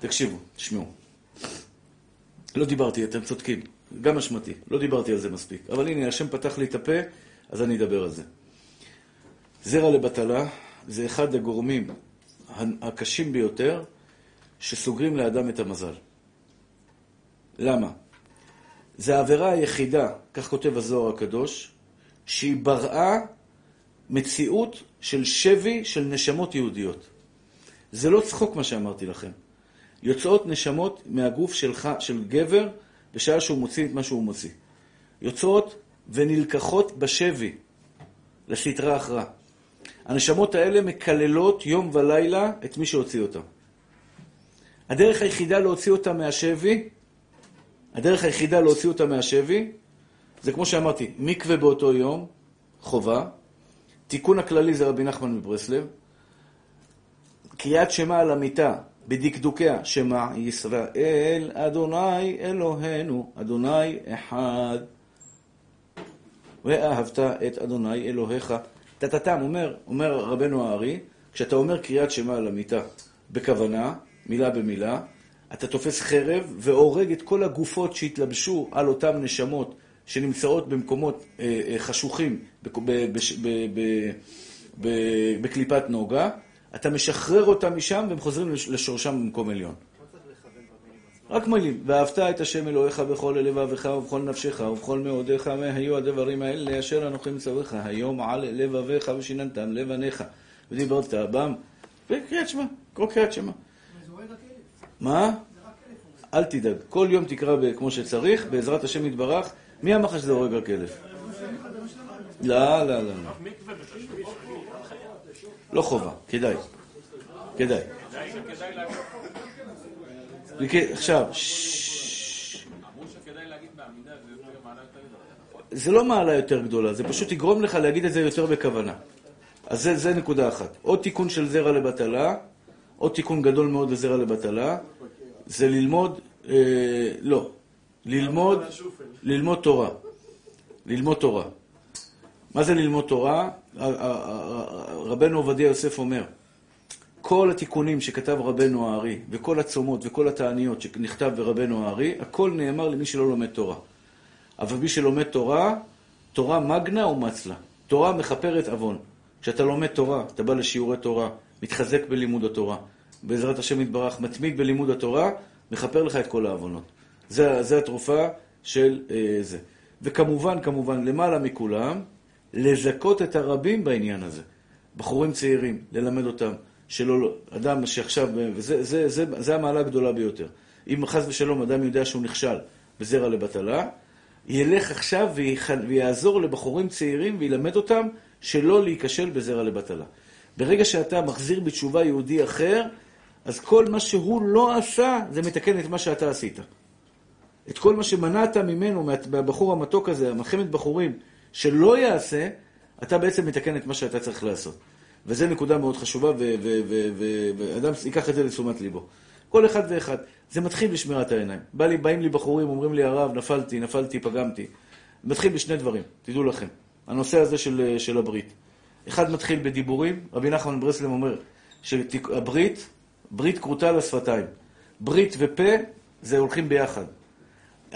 תקשיבו, תשמעו. לא דיברתי, אתם צודקים, גם אשמתי, לא דיברתי על זה מספיק. אבל הנה, השם פתח לי את הפה, אז אני אדבר על זה. זרע לבטלה זה אחד הגורמים הקשים ביותר שסוגרים לאדם את המזל. למה? זה העבירה היחידה, כך כותב הזוהר הקדוש, שהיא בראה מציאות של שבי של נשמות יהודיות. זה לא צחוק מה שאמרתי לכם. יוצאות נשמות מהגוף שלך, של גבר, בשעה שהוא מוציא את מה שהוא מוציא. יוצאות ונלקחות בשבי לסטרה אחרא. הנשמות האלה מקללות יום ולילה את מי שהוציא אותם. הדרך היחידה להוציא אותם מהשבי, הדרך היחידה להוציא אותם מהשבי, זה כמו שאמרתי, מקווה באותו יום, חובה. תיקון הכללי זה רבי נחמן מברסלב. קריאת שמע על המיטה, בדקדוקיה, שמע ישראל, אדוני אלוהינו, אדוני אחד. ואהבת את אדוני אלוהיך. טטטם, אומר, אומר רבנו הארי, כשאתה אומר קריאת שמע על המיטה בכוונה, מילה במילה, אתה תופס חרב והורג את כל הגופות שהתלבשו על אותן נשמות שנמצאות במקומות אה, אה, חשוכים בקליפת נוגה, אתה משחרר אותם משם והם חוזרים לשורשם במקום עליון. רק מילים, ואהבת את השם אלוהיך בכל לבביך ובכל נפשך ובכל מאודיך, מהיו הדברים האלה אשר אנוכי מצווך היום על לבביך ושיננתם לבניך. ודיברת בם, וקריאת שמע, קרוא קריאת שמע. מה? אל תדאג, כל יום תקרא כמו שצריך, בעזרת השם יתברך. מי אמר לך שזה הורג רק אלף? לא, לא, לא. לא חובה, כדאי. כדאי. עכשיו, זה לא מעלה יותר גדולה, זה פשוט יגרום לך להגיד את זה יותר בכוונה. אז זה, זה נקודה אחת. עוד תיקון של זרע לבטלה, עוד תיקון גדול מאוד לזרע לבטלה, זה ללמוד, אה, לא, ללמוד, ללמוד תורה. ללמוד תורה. מה זה ללמוד תורה? רבנו עובדיה יוסף אומר, כל התיקונים שכתב רבנו הארי, וכל הצומות וכל התעניות שנכתב ברבנו הארי, הכל נאמר למי שלא לומד תורה. אבל מי שלומד תורה, תורה מגנה ומצלה. תורה מכפרת עוון. כשאתה לומד תורה, אתה בא לשיעורי תורה, מתחזק בלימוד התורה, בעזרת השם יתברך, מתמיד בלימוד התורה, מכפר לך את כל העוונות. זה, זה התרופה של אה, זה. וכמובן, כמובן, למעלה מכולם, לזכות את הרבים בעניין הזה. בחורים צעירים, ללמד אותם, שלא, לא, אדם שעכשיו, וזה זה, זה, זה, זה המעלה הגדולה ביותר. אם חס ושלום אדם יודע שהוא נכשל בזרע לבטלה, ילך עכשיו ויעזור לבחורים צעירים וילמד אותם שלא להיכשל בזרע לבטלה. ברגע שאתה מחזיר בתשובה יהודי אחר, אז כל מה שהוא לא עשה, זה מתקן את מה שאתה עשית. את כל מה שמנעת ממנו, מהבחור המתוק הזה, המלחמת בחורים, שלא יעשה, אתה בעצם מתקן את מה שאתה צריך לעשות. וזו נקודה מאוד חשובה, ואדם ייקח את זה לתשומת ליבו. כל אחד ואחד. זה מתחיל בשמירת העיניים. בא לי, באים לי בחורים, אומרים לי, הרב, נפלתי, נפלתי, פגמתי. מתחיל בשני דברים, תדעו לכם. הנושא הזה של, של הברית. אחד מתחיל בדיבורים, רבי נחמן ברסלם אומר שהברית, ברית כרותה לשפתיים. ברית ופה, זה הולכים ביחד.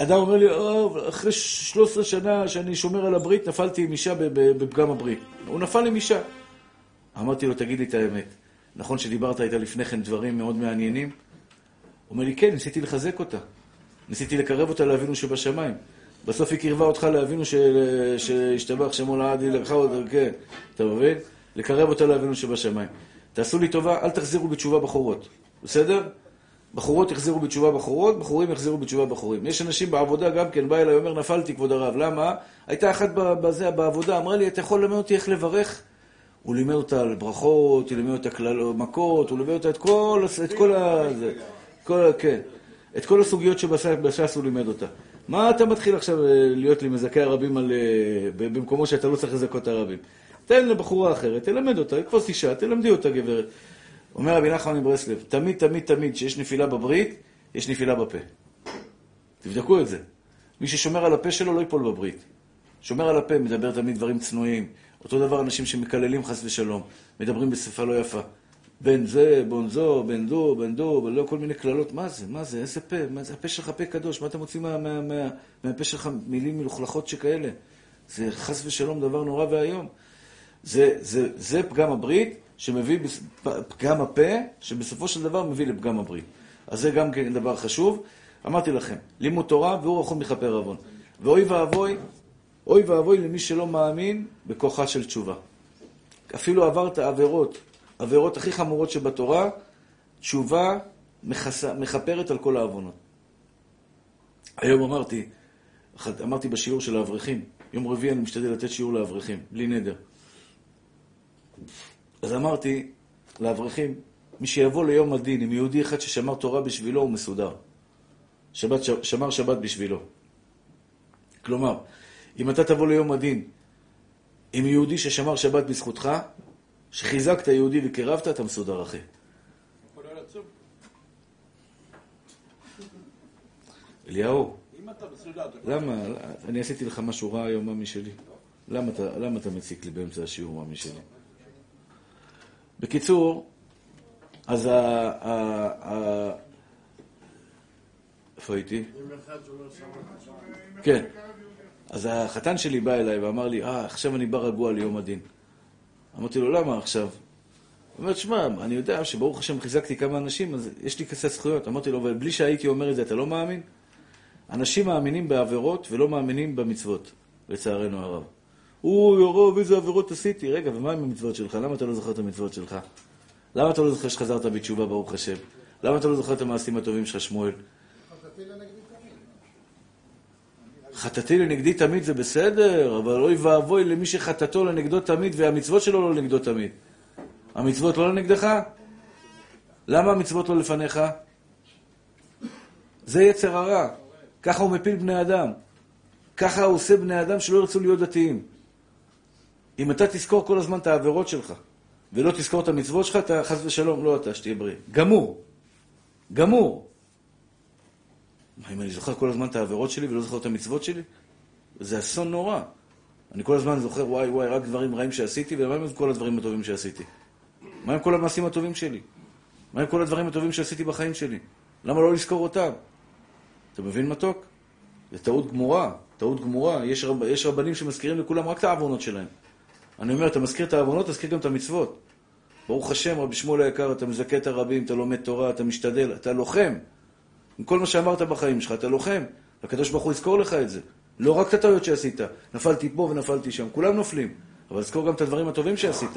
אדם אומר לי, או, אחרי 13 שנה שאני שומר על הברית, נפלתי עם אישה בפגם הברית. הוא נפל עם אישה. אמרתי לו, תגיד לי את האמת. נכון שדיברת איתה לפני כן דברים מאוד מעניינים? הוא אומר לי, כן, ניסיתי לחזק אותה. ניסיתי לקרב אותה לאבינו שבשמיים. בסוף היא קרבה אותך לאבינו שהשתבח שמו לעד, היא לקחה אותה, כן, אתה מבין? לקרב אותה לאבינו שבשמיים. תעשו לי טובה, אל תחזירו בתשובה בחורות, בסדר? בחורות יחזירו בתשובה בחורות, בחורים יחזירו בתשובה בחורים. יש אנשים בעבודה גם כן, בא אליי, אומר, נפלתי, כבוד הרב. למה? הייתה אחת בזה, בעבודה, אמרה לי, אתה יכול ללמד אותי איך לברך? הוא לימד אותה על ברכות, הוא לימד אותה כלל, מכות, הוא לימד אותה את כל, את כל ה... זה, כל, כן. את כל הסוגיות שבש"ס הוא לימד אותה. מה אתה מתחיל עכשיו אה, להיות לי מזכה הרבים על... אה, במקומות שאתה לא צריך לזכות הרבים? תן לבחורה אחרת, תלמד אותה, כפוס אישה, תלמדי אותה גברת. אומר רבי נחמן מברסלב, תמיד, תמיד, תמיד, כשיש נפילה בברית, יש נפילה בפה. תבדקו את זה. מי ששומר על הפה שלו לא ייפול בברית. שומר על הפה, מדבר תמיד דברים צנועים. אותו דבר אנשים שמקללים חס ושלום, מדברים בשפה לא יפה. בן זה, בון זו, בן דו, בן דו, ולא כל מיני קללות. מה זה? מה זה? איזה פה? מה זה? הפה שלך פה קדוש. מה אתה מוציא מה, מה, מה, מהפה שלך מילים מלוכלכות שכאלה? זה חס ושלום דבר נורא ואיום. זה, זה, זה פגם הברית שמביא, פגם הפה, שבסופו של דבר מביא לפגם הברית. אז זה גם כן דבר חשוב. אמרתי לכם, לימוד תורה והוא רחום מכפר עוון. ואוי ואבוי, אוי ואבוי למי שלא מאמין בכוחה של תשובה. אפילו עברת עבירות, עבירות הכי חמורות שבתורה, תשובה מכס... מכפרת על כל העוונות. היום אמרתי, אמרתי בשיעור של האברכים, יום רביעי אני משתדל לתת שיעור לאברכים, בלי נדר. אז אמרתי לאברכים, מי שיבוא ליום הדין עם יהודי אחד ששמר תורה בשבילו, הוא מסודר. שבת, שמר שבת בשבילו. כלומר, אם אתה תבוא ליום הדין עם יהודי ששמר שבת בזכותך, שחיזקת יהודי וקירבת, אתה מסודר, אחי. אליהו, למה, אני עשיתי לך משהו רע היום, ממי שלי. למה אתה, למה אתה מציק לי באמצע השיעור, ממי שלי? בקיצור, אז ה... איפה הייתי? כן. אז החתן שלי בא אליי ואמר לי, אה, עכשיו אני בא רגוע ליום הדין. אמרתי לו, למה עכשיו? הוא אומר, שמע, אני יודע שברוך השם חיזקתי כמה אנשים, אז יש לי קצת זכויות. אמרתי לו, אבל בלי שהייתי אומר את זה, אתה לא מאמין? אנשים מאמינים בעבירות ולא מאמינים במצוות, לצערנו הרב. אוי, הרב, איזה עבירות עשיתי. רגע, ומה עם המצוות שלך? למה אתה לא זוכר את המצוות שלך? למה אתה לא זוכר שחזרת בתשובה, ברוך השם? למה אתה לא זוכר את המעשים הטובים שלך, שמואל? חטאתי לנגדי תמיד זה בסדר, אבל אוי ואבוי למי שחטאתו לנגדו תמיד והמצוות שלו לא לנגדו תמיד. המצוות לא לנגדך? למה המצוות לא לפניך? זה יצר הרע. ככה הוא מפיל בני אדם. ככה הוא עושה בני אדם שלא ירצו להיות דתיים. אם אתה תזכור כל הזמן את העבירות שלך, ולא תזכור את המצוות שלך, אתה חס ושלום, לא אתה, שתהיה בריא. גמור. גמור. מה, אם אני זוכר כל הזמן את העבירות שלי ולא זוכר את המצוות שלי? זה אסון נורא. אני כל הזמן זוכר, וואי וואי, רק דברים רעים שעשיתי, ומה עם כל הדברים הטובים שעשיתי? מה עם כל המעשים הטובים שלי? מה עם כל הדברים הטובים שעשיתי בחיים שלי? למה לא לזכור אותם? אתה מבין מתוק? זה טעות גמורה, טעות גמורה. יש, רב, יש רבנים שמזכירים לכולם רק את העוונות שלהם. אני אומר, אתה מזכיר את העוונות, תזכיר גם את המצוות. ברוך השם, רבי שמואל היקר, אתה מזכה את הרבים, אתה לומד תורה, אתה משתדל, אתה לוחם. עם כל מה שאמרת בחיים שלך, אתה לוחם. הקדוש ברוך הוא יזכור לך את זה. לא רק את הטעויות שעשית. נפלתי פה ונפלתי שם. כולם נופלים. אבל זכור גם את הדברים הטובים שעשית.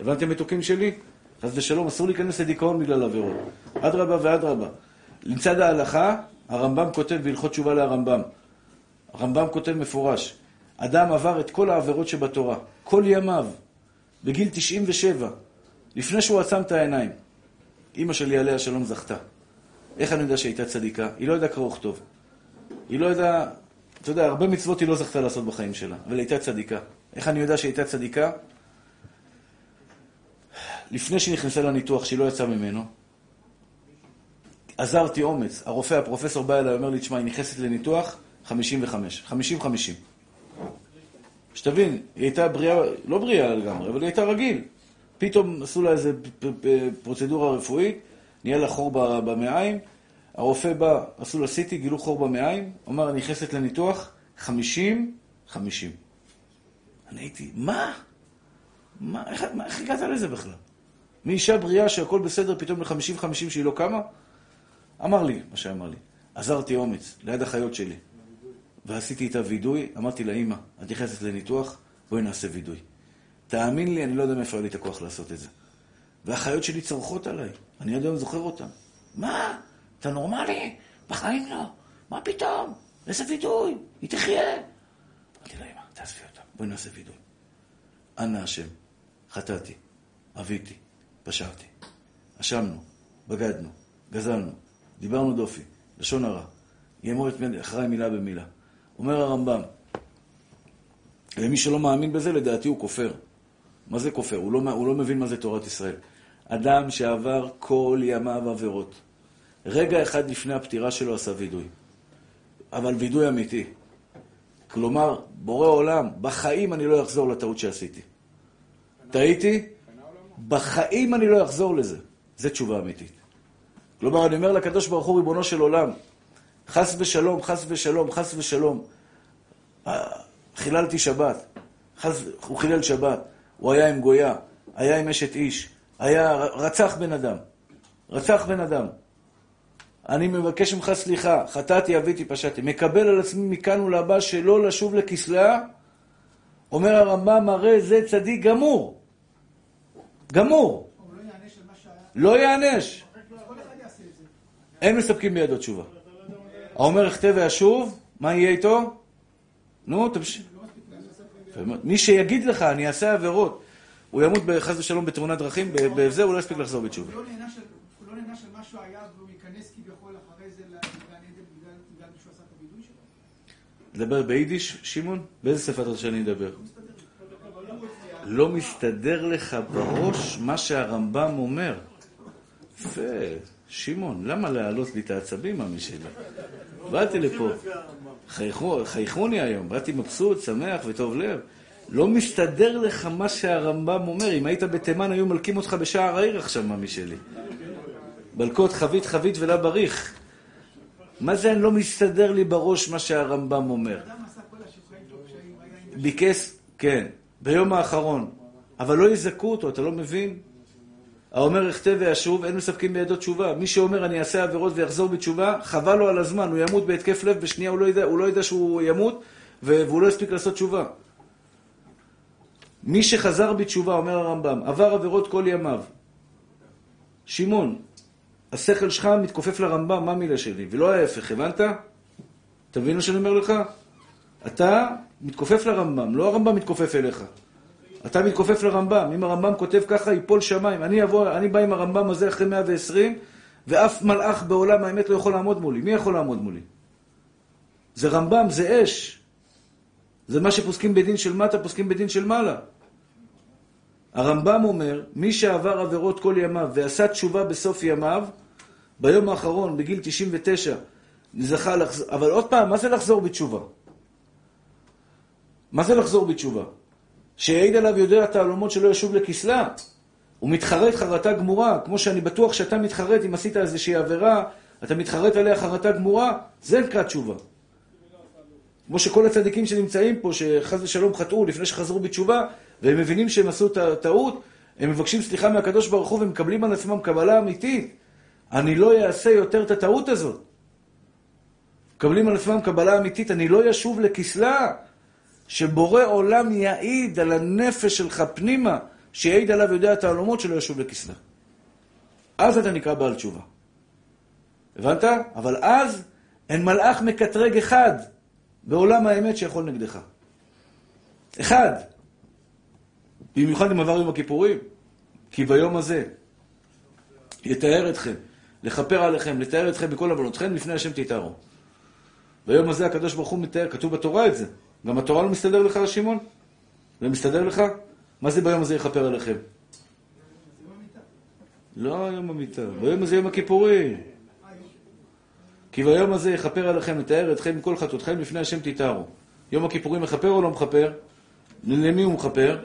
הבנתם מתוקים שלי? חס ושלום, אסור להיכנס לדיכאון בגלל עבירות. אדרבה ואדרבה. לצד ההלכה, הרמב"ם כותב בהלכות תשובה לרמב"ם. הרמב"ם כותב מפורש, אדם עבר את כל העבירות שבתורה, כל ימיו, בגיל 97, לפני שהוא עצם את העיניים. אימא שלי עליה שלום זכתה. איך אני יודע שהייתה צדיקה? היא לא ידעה קרוא וכתוב. היא לא ידעה, אתה יודע, הרבה מצוות היא לא זכתה לעשות בחיים שלה, אבל הייתה צדיקה. איך אני יודע שהייתה צדיקה? לפני שהיא נכנסה לניתוח, שהיא לא יצאה ממנו, עזרתי אומץ. הרופא, הפרופסור בא אליי, אומר לי, תשמע, היא נכנסת לניתוח 55, 50-50. שתבין, היא הייתה בריאה, לא בריאה לגמרי, אבל היא הייתה רגיל. פתאום עשו לה איזו פרוצדורה רפואית, נהיה לה חור במעיים, הרופא בא, עשו לה סיטי, גילו חור במעיים, אמר, נכנסת לניתוח 50-50. אני הייתי, מה? מה? איך, איך הגעת לזה בכלל? מאישה בריאה שהכל בסדר, פתאום ל-50-50 שהיא לא קמה? אמר לי מה שאמר לי. עזרתי אומץ ליד החיות שלי, ועשיתי איתה וידוי, אמרתי לה, אמא, את נכנסת לניתוח, בואי נעשה וידוי. תאמין לי, אני לא יודע מאיפה היה לי את הכוח לעשות את זה. והחיות שלי צורחות עליי, אני עד היום זוכר אותן. מה? אתה נורמלי? בחיים לא. מה פתאום? איזה וידוי? היא תחיה. אמרתי לה, אמא, תעזבי אותה, בואי נעשה וידוי. אנא השם, חטאתי, אביתי, פשעתי. אשמנו, בגדנו, גזלנו, דיברנו דופי, לשון הרע. יאמור את אחריי מילה במילה. אומר הרמב"ם, ומי שלא מאמין בזה, לדעתי הוא כופר. מה זה כופר? הוא לא, הוא לא מבין מה זה תורת ישראל. אדם שעבר כל ימיו עבירות. רגע אחד לפני הפטירה שלו עשה וידוי. אבל וידוי אמיתי. כלומר, בורא עולם, בחיים אני לא אחזור לטעות שעשיתי. טעיתי? בחיים אני לא אחזור לזה. זה תשובה אמיתית. כלומר, אני אומר לקדוש ברוך הוא, ריבונו של עולם, חס ושלום, חס ושלום, חס ושלום. אה, חיללתי שבת. חס, הוא חילל שבת. הוא היה עם גויה, היה עם אשת איש, היה, רצח בן אדם. רצח בן אדם. אני מבקש ממך סליחה, חטאתי, אביתי, פשעתי. מקבל על עצמי מכאן ולהבא שלא לשוב לכסליה. אומר הרמב"ם, הרי זה צדיק גמור. גמור. לא יענש על מה שהיה. לא יענש. כל אחד יעשה את זה. אין מספקים בידו תשובה. האומר אחטא ואשוב, מה יהיה איתו? נו, תמשיך. מי שיגיד לך, אני אעשה עבירות, הוא ימות חס ושלום בתאונת דרכים, בזה הוא לא יספיק לחזור בתשובה. הוא לא נענש על- הוא לא נענש על מה שהוא היה והוא ייכנס כביכול אחרי זה לגן עדן בגלל שהוא עשה את הווידוי שלו. תדבר ביידיש, שמעון? באיזה שפה אתה רוצה שאני אדבר? לא מסתדר לך בראש מה שהרמב"ם אומר. יפה, שמעון, למה להעלות לי את העצבים, עמי שלי? באתי לפה, חייכו- חייכוני היום, באתי מבסוט, שמח וטוב לב. לא מסתדר לך מה שהרמב"ם אומר. אם היית בתימן, היו מלקים אותך בשער העיר עכשיו, ממי שלי. מלכות חבית חבית ולה בריך. מה זה לא מסתדר לי בראש מה שהרמב"ם אומר? ביקש, כן, ביום האחרון. אבל לא יזכו אותו, אתה לא מבין? האומר אחטא ואשוב, אין מספקים בידו תשובה. מי שאומר אני אעשה עבירות ויחזור בתשובה, חבל לו על הזמן, הוא ימות בהתקף לב, בשנייה הוא לא ידע, הוא לא ידע שהוא ימות, והוא לא יספיק לעשות תשובה. מי שחזר בתשובה, אומר הרמב"ם, עבר עבירות כל ימיו. שמעון, השכל שלך מתכופף לרמב"ם, מה מילה שלי? ולא ההפך, הבנת? אתה מבין מה שאני אומר לך? אתה מתכופף לרמב"ם, לא הרמב"ם מתכופף אליך. אתה מתכופף לרמב"ם. אם הרמב"ם כותב ככה, ייפול שמיים. אני, אבוא, אני בא עם הרמב"ם הזה אחרי 120, ואף מלאך בעולם האמת לא יכול לעמוד מולי. מי יכול לעמוד מולי? זה רמב"ם, זה אש. זה מה שפוסקים בדין של מטה, פוסקים בדין של מעלה. הרמב"ם אומר, מי שעבר עבירות כל ימיו ועשה תשובה בסוף ימיו, ביום האחרון, בגיל 99, זכה לחזור, אבל עוד פעם, מה זה לחזור בתשובה? מה זה לחזור בתשובה? שהעיד עליו יודע תעלומות שלא ישוב לכסלה. הוא מתחרט חרטה גמורה, כמו שאני בטוח שאתה מתחרט אם עשית איזושהי עבירה, אתה מתחרט עליה חרטה גמורה, זה נקרא תשובה. כמו שכל הצדיקים שנמצאים פה, שחס ושלום חטאו לפני שחזרו בתשובה, והם מבינים שהם עשו ט- טעות, הם מבקשים סליחה מהקדוש ברוך הוא ומקבלים על עצמם קבלה אמיתית. אני לא אעשה יותר את הטעות הזאת. מקבלים על עצמם קבלה אמיתית, אני לא ישוב לכסלה. שבורא עולם יעיד על הנפש שלך פנימה, שיעיד עליו יודע את העולמות שלא ישוב לכסלה. אז אתה נקרא בעל תשובה. הבנת? אבל אז אין מלאך מקטרג אחד בעולם האמת שיכול נגדך. אחד. במיוחד אם עבר יום הכיפורים. כי ביום הזה יתאר אתכם, לכפר עליכם, לתאר אתכם בכל עוונותכם, לפני השם תתארו. ביום הזה הקדוש ברוך הוא מתאר, כתוב בתורה את זה. גם התורה לא מסתדר לך, שמעון? זה מסתדר לך? מה זה ביום הזה יכפר עליכם? לא יום המיטה, ביום הזה יום הכיפורים. כי ביום הזה יכפר עליכם, לתאר אתכם מכל חטאותכם לפני השם תתארו. יום הכיפורים מכפר או לא מכפר? למי הוא מכפר?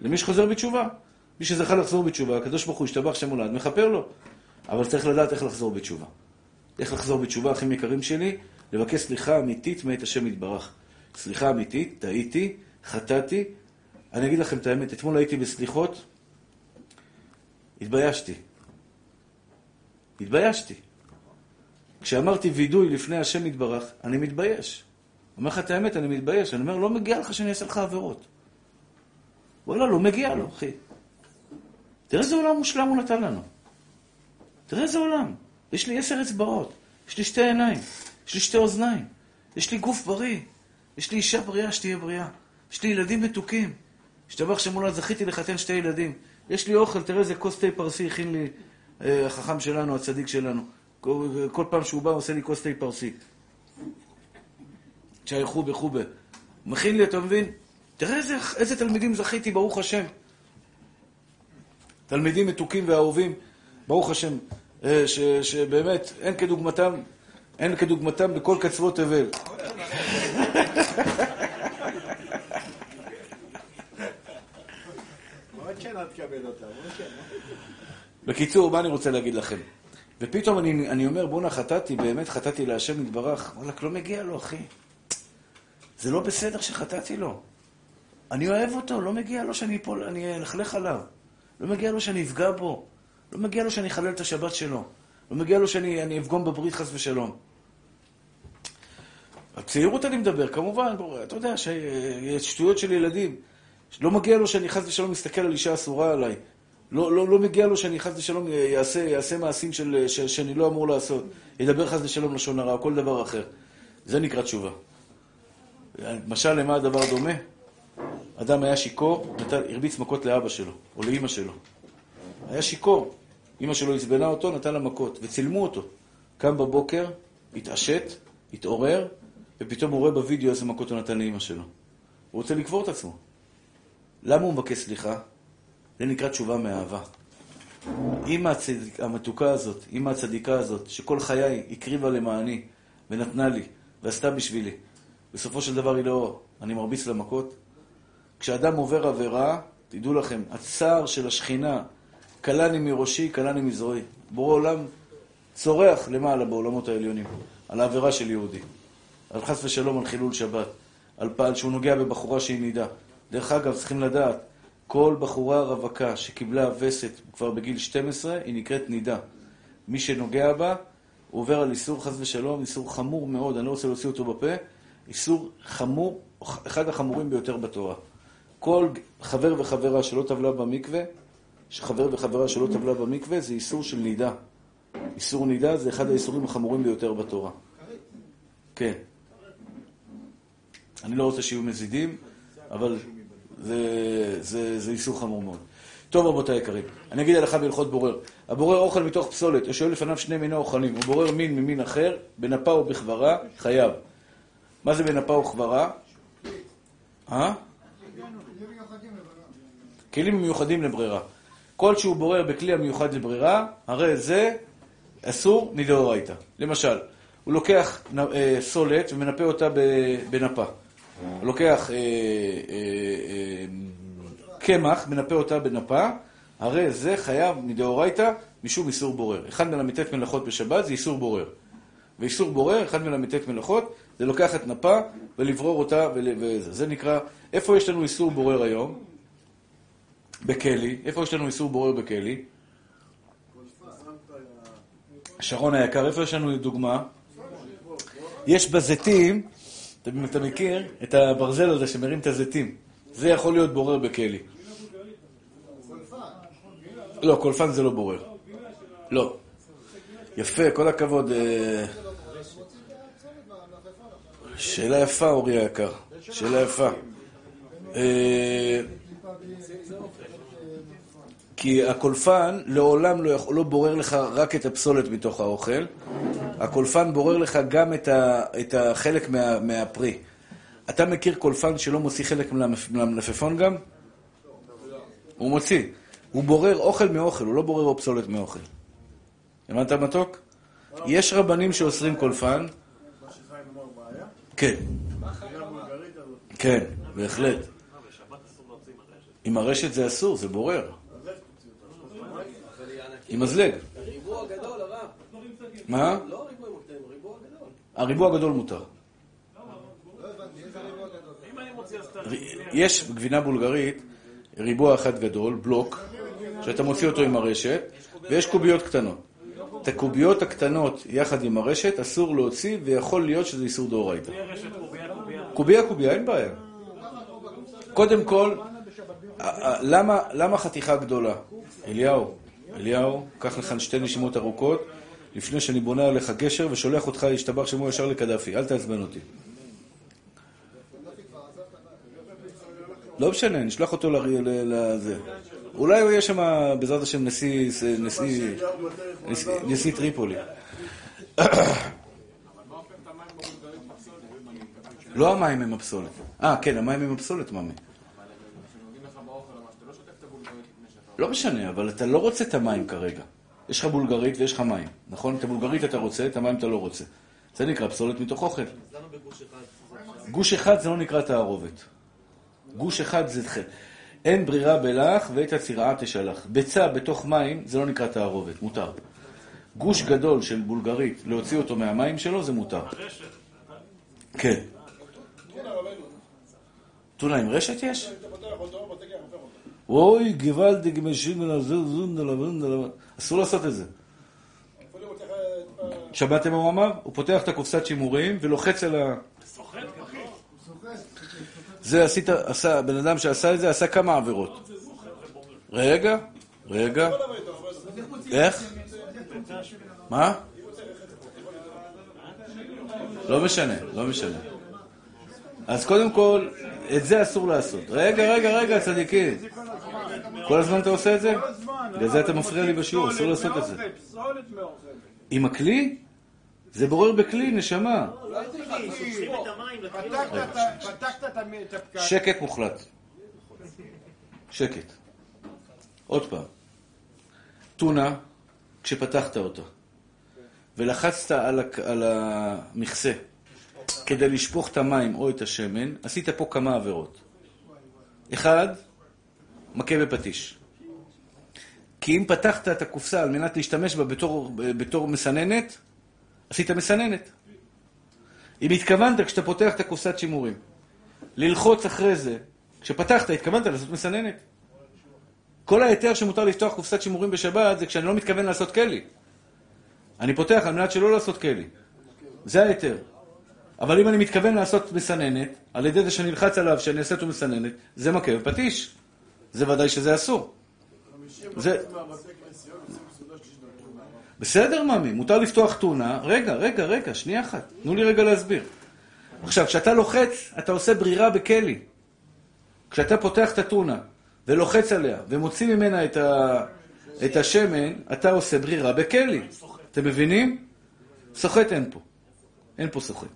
למי שחוזר בתשובה. מי שזכה לחזור בתשובה, הקדוש ברוך הוא השתבח שם הולד, מכפר לו. אבל צריך לדעת איך לחזור בתשובה. איך לחזור בתשובה, אחים יקרים שלי? לבקש סליחה אמיתית מאת השם יתברך. סליחה אמיתית, טעיתי, חטאתי. אני אגיד לכם את האמת, אתמול הייתי בסליחות, התביישתי. התביישתי. כשאמרתי וידוי לפני השם יתברך, אני מתבייש. אומר לך את האמת, אני מתבייש. אני אומר, לא מגיע לך שאני אעשה לך עבירות. וואלה, לא מגיע לו, אחי. תראה איזה עולם מושלם הוא נתן לנו. תראה איזה עולם. יש לי עשר אצבעות, יש לי שתי עיניים, יש לי שתי אוזניים, יש לי גוף בריא, יש לי אישה בריאה שתהיה בריאה, יש לי ילדים מתוקים. השתבח שמולד, זכיתי לחתן שתי ילדים. יש לי אוכל, תראה איזה כוס תה פרסי הכין לי אה, החכם שלנו, הצדיק שלנו. כל, כל פעם שהוא בא, הוא עושה לי כוס תה פרסי. צ'אי חובה חובה. מכין לי, אתה מבין? תראה איזה, איזה תלמידים זכיתי, ברוך השם. תלמידים מתוקים ואהובים, ברוך השם, אה, ש, שבאמת אין כדוגמתם, אין כדוגמתם בכל קצוות תבל. עוד שנה. בקיצור, מה אני רוצה להגיד לכם? ופתאום אני, אני אומר, בואנה, חטאתי, באמת חטאתי להשם יתברך. וואלכ, לא מגיע לו, אחי. זה לא בסדר שחטאתי לו. אני אוהב אותו, לא מגיע לו שאני אפול, אני אלכלך עליו. לא מגיע לו שאני אפגע בו. לא מגיע לו שאני אחלל את השבת שלו. לא מגיע לו שאני אני אפגום בברית חס ושלום. הצעירות אני מדבר, כמובן, אתה יודע, שיש שטויות של ילדים. לא מגיע לו שאני חס ושלום מסתכל על אישה אסורה עליי. לא, לא, לא מגיע לו שאני חס ושלום יעשה, יעשה מעשים של, ש, שאני לא אמור לעשות. ידבר חס ושלום לשון הרע או כל דבר אחר. זה נקרא תשובה. משל למה הדבר דומה? אדם היה שיכור, נתן- הרביץ מכות לאבא שלו, או לאימא שלו. היה שיכור. אימא שלו עצבנה אותו, נתן לה מכות, וצילמו אותו. קם בבוקר, התעשת, התעורר, ופתאום הוא רואה בווידאו איזה מכות הוא נתן לאימא שלו. הוא רוצה לקבור את עצמו. למה הוא מבקש סליחה? זה נקרא תשובה מאהבה. אמא הצדיק, המתוקה הזאת, אמא הצדיקה הזאת, שכל חיי הקריבה למעני, ונתנה לי, ועשתה בשבילי, בסופו של דבר היא לא, אני מרביץ לה מכות. כשאדם עובר עבירה, תדעו לכם, הצער של השכינה, קלני מראשי, קלני מזרועי. בורא עולם צורח למעלה בעולמות העליונים, על העבירה של יהודי. על חס ושלום על חילול שבת, על פעל שהוא נוגע בבחורה שהיא נידה. דרך אגב, צריכים לדעת, כל בחורה רווקה שקיבלה וסת כבר בגיל 12, היא נקראת נידה. מי שנוגע בה, הוא עובר על איסור חס ושלום, איסור חמור מאוד, אני לא רוצה להוציא אותו בפה, איסור חמור, אחד החמורים ביותר בתורה. כל חבר וחברה שלא טבלה במקווה, חבר וחברה שלא טבלה במקווה, זה איסור של נידה. איסור נידה זה אחד האיסורים החמורים ביותר בתורה. כן. אני לא רוצה שיהיו מזידים, אבל זה, זה, זה איסור חמור מאוד. טוב, רבותיי היקרים, אני אגיד הלכה בהלכות בורר. הבורר אוכל מתוך פסולת, או שואל לפניו שני מיני אוכלים, הוא בורר מין ממין אחר, בנפה או בכברה, חייב. מה זה בנפה או כברה? אה? כלים מיוחדים לברירה. כל שהוא בורר בכלי המיוחד לברירה, הרי זה אסור מדאורייתא. למשל, הוא לוקח אה, סולת ומנפה אותה בנפה. לוקח אה, אה, אה, קמח, מנפה אותה בנפה, הרי זה חייב מדאורייתא משום איסור בורר. אחד מל"ט מלאכות בשבת זה איסור בורר. ואיסור בורר, אחד מל"ט מלאכות, זה לקחת נפה ולברור אותה. וזה. זה נקרא, איפה יש לנו איסור בורר היום? בכלי. איפה יש לנו איסור בורר בכלי? שרון היקר, איפה יש לנו דוגמה? יש בזיתים, אתה, אתה מכיר את הברזל הזה שמרים את הזיתים. זה יכול להיות בורר בכלי. לא, קולפן זה לא בורר. לא. יפה, כל הכבוד. אה, שאלה יפה, אורי היקר. שאלה יפה. אה, כי הקולפן לעולם לא, יכול, לא בורר לך רק את הפסולת מתוך האוכל, הקולפן בורר לך גם את, ה, את החלק מה, מהפרי. אתה מכיר קולפן שלא מוציא חלק מהמלפ- מהמלפפון גם? הוא מוציא. הוא בורר אוכל מאוכל, הוא לא בורר פסולת מאוכל. הבנת מתוק? יש רבנים שאוסרים קולפן. מה שחיים אמר בעיה? כן. כן, בהחלט. עם הרשת זה אסור, זה בורר. אז איך תוציא אותה? עם מזלג. ריבוע גדול, הרב. מה? לא ריבוע מוקדם, ריבוע גדול. הריבוע הגדול מותר. יש בגבינה בולגרית ריבוע אחד גדול, בלוק, שאתה מוציא אותו עם הרשת, ויש קוביות קטנות. את הקוביות הקטנות יחד עם הרשת אסור להוציא, ויכול להיות שזה איסור דאורייתא. קובייה קובייה, אין בעיה. קודם כל, למה חתיכה גדולה? אליהו, אליהו, קח לך שתי נשימות ארוכות, לפני שאני בונה עליך גשר ושולח אותך להשתבח שמו ישר לקדאפי, אל תעצבן אותי. לא משנה, נשלח אותו לזה. אולי הוא יהיה שם, בעזרת השם, נשיא, טריפולי. לא המים הם הפסולת. אה, כן, המים הם הפסולת, ממי. לא משנה, אבל אתה לא רוצה את המים כרגע. יש לך בולגרית ויש לך מים, נכון? את הבולגרית אתה רוצה, את המים אתה לא רוצה. זה נקרא פסולת מתוך אוכל. אז למה בגוש אחד? גוש אחד זה לא נקרא תערובת. גוש אחד זה. אין ברירה בלח ואת הצירעה תשלח. ביצה בתוך מים זה לא נקרא תערובת, מותר. גוש גדול של בולגרית, להוציא אותו מהמים שלו זה מותר. כן. טונה עם רשת יש? אתה פותח אותו, בתקע, הופך אותו. אוי, גוואלדיג משינגל זונדלה זונדלה. אסור לעשות את זה. שמעתם מה הוא אמר? הוא פותח את הקופסת שימורים ולוחץ על ה... זה עשית, עשה, בן אדם שעשה את זה עשה כמה עבירות. רגע, רגע. איך? מה? לא משנה, לא משנה. אז קודם כל, את זה אסור לעשות. רגע, רגע, רגע, צדיקים. כל הזמן אתה עושה את זה? בגלל זה אתה מפריע לי בשיעור, אסור לעשות את זה. פסולת מאוכלת. עם הכלי? זה בורר בכלי, נשמה. שקט מוחלט. שקט. עוד פעם. טונה, כשפתחת אותה, ולחצת על המכסה כדי לשפוך את המים או את השמן, עשית פה כמה עבירות. אחד, מכה בפטיש. כי אם פתחת את הקופסה על מנת להשתמש בה בתור, בתור מסננת, עשית מסננת. אם התכוונת כשאתה פותח את הקופסת שימורים, ללחוץ אחרי זה, כשפתחת, התכוונת לעשות מסננת. כל ההיתר שמותר לפתוח קופסת שימורים בשבת זה כשאני לא מתכוון לעשות כלי. אני פותח על מנת שלא לעשות כלי. זה ההיתר. אבל אם אני מתכוון לעשות מסננת, על ידי זה שאני אלחץ עליו, שאני אעשה אותו מסננת, זה מכה בפטיש. זה ודאי שזה אסור. זה... בסדר, ממי, מותר לפתוח טונה. רגע, רגע, רגע, שנייה אחת. תנו לי רגע להסביר. עכשיו, כשאתה לוחץ, אתה עושה ברירה בכלי. כשאתה פותח את הטונה ולוחץ עליה ומוציא ממנה את, ה... את השמן, אתה עושה ברירה בכלי. אתם מבינים? סוחט אין פה. אין פה סוחט.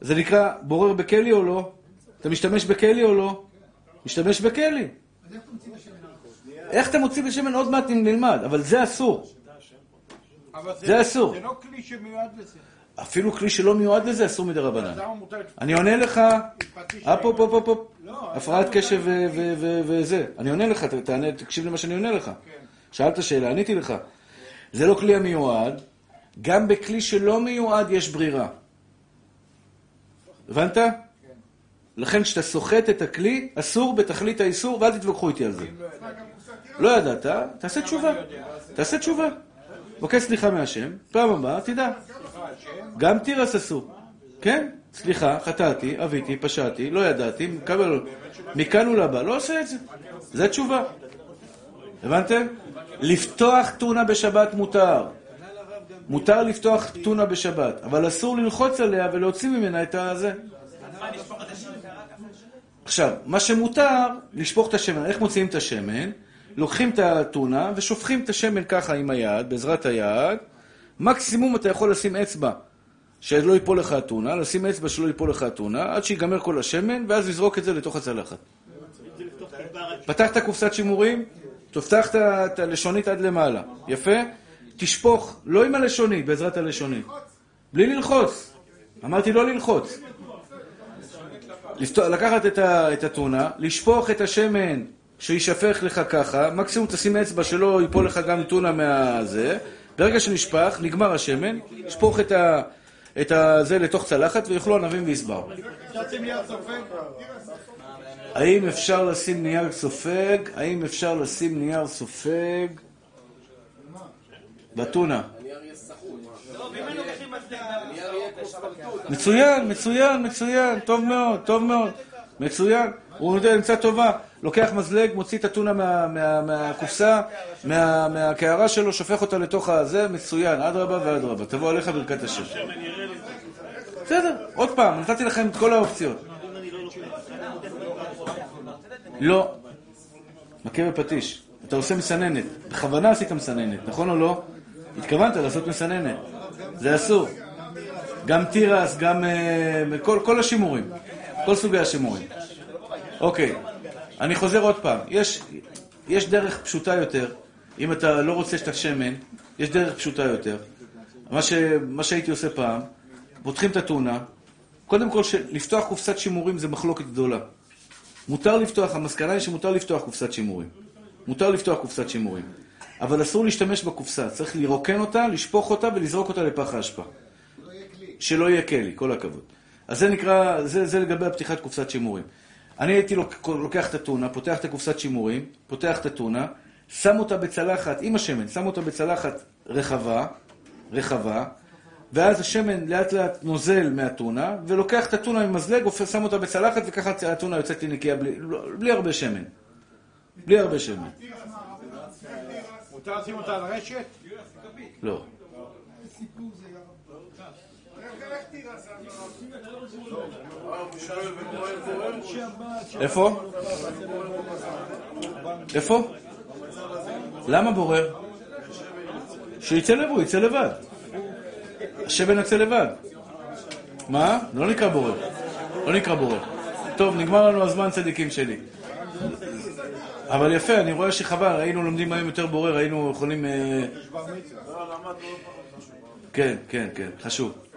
זה נקרא בורר בכלי או לא? אתה משתמש בכלי או לא? משתמש בכלי. איך אתה מוציא בשמן? עוד מעט נלמד, אבל זה אסור. זה אסור. זה לא כלי שמיועד לזה. אפילו כלי שלא מיועד לזה, אסור מדי רבנן. לפתוח אני עונה לך, אפ, אפ, אפ. לא, הפרעת אני- קשב וזה. אני עונה לך, תענה, תקשיב למה שאני עונה לך. שאלת שאלה, עניתי לך. זה לא כלי המיועד, גם בכלי שלא מיועד יש ברירה. הבנת? לכן כשאתה סוחט את הכלי, אסור בתכלית האיסור, ואל תתווכחו איתי על זה. לא ידעת, תעשה תשובה. תעשה תשובה. בקש סליחה מהשם, פעם הבאה תדע. גם תירס אסור. כן? סליחה, חטאתי, אביתי, פשעתי, לא ידעתי, מקבל... מכאן ולבא, לא עושה את זה. זו תשובה. הבנתם? לפתוח טונה בשבת מותר. מותר לפתוח טונה בשבת, אבל אסור ללחוץ עליה ולהוציא ממנה את הזה. עכשיו, מה שמותר, לשפוך את השמן. איך מוציאים את השמן? לוקחים את הטונה ושופכים את השמן ככה עם היד, בעזרת היד. מקסימום אתה יכול לשים אצבע שלא ייפול לך הטונה, לשים אצבע שלא ייפול לך הטונה, עד שיגמר כל השמן, ואז לזרוק את זה לתוך הצלחת. פתחת קופסת שימורים, תפתח את הלשונית עד למעלה. יפה? תשפוך, לא עם הלשונית, בעזרת הלשונית. בלי ללחוץ. אמרתי לא ללחוץ. לקחת את, הטונה, לשפוך את השמן שיישפך לך ככה, מקסימום תשים אצבע שלא ייפול לך גם טונה מהזה. ברגע שנשפך, נגמר השמן, לשפוך את, ה, את הזה לתוך צלחת ויאכלו ענבים ויסבר. האם אפשר לשים נייר סופג? האם אפשר לשים נייר סופג? בטונה. הנייר יהיה סחוט. הנייר יהיה כמו סמרטוט. מצוין, מצוין, מצוין, טוב מאוד, טוב מאוד, מצוין. הוא נמצא טובה, לוקח מזלג, מוציא את הטונה מה- מה- מהקופסה, מה- מהקערה שלו, שופך אותה לתוך הזה, מצוין, אדרבה ואדרבה. תבוא עליך ברכת השם. בסדר, עוד פעם, נתתי לכם את כל האופציות. לא. מכה בפטיש. אתה עושה מסננת. בכוונה עשית מסננת, נכון או לא? התכוונת לעשות מסננת. זה אסור. גם תירס, גם... אה, כל, כל השימורים. כל סוגי השימורים. אוקיי. אני חוזר עוד פעם. יש, יש דרך פשוטה יותר. אם אתה לא רוצה שאת השמן, יש דרך פשוטה יותר. מה, ש, מה שהייתי עושה פעם, פותחים את התאונה, קודם כל, לפתוח קופסת שימורים זה מחלוקת גדולה. מותר לפתוח, המסקנה היא שמותר לפתוח קופסת שימורים. מותר לפתוח קופסת שימורים. אבל אסור להשתמש בקופסה, צריך לרוקן אותה, לשפוך אותה ולזרוק אותה לפח האשפה. שלא יהיה כלי, כל הכבוד. אז זה נקרא, זה, זה לגבי הפתיחת קופסת שימורים. אני הייתי לוקח את הטונה, פותח את הקופסת שימורים, פותח את הטונה, שם אותה בצלחת, עם השמן, שם אותה בצלחת רחבה, רחבה, ואז השמן לאט לאט נוזל מהטונה, ולוקח את הטונה ממזלג, שם אותה בצלחת, וככה הטונה יוצאת לי נקייה בלי, לא, בלי הרבה שמן. בלי הרבה שמן. מותר לשים אותה על רשת? לא. איפה? איפה? למה בורר? שיצא לבד, הוא יצא לבד. השבן יוצא לבד. מה? לא נקרא בורר. לא נקרא בורר. טוב, נגמר לנו הזמן צדיקים שלי. אבל יפה, אני רואה שחבל, היינו לומדים היום יותר בורר, היינו יכולים... אה, כן, כן, כן, חשוב.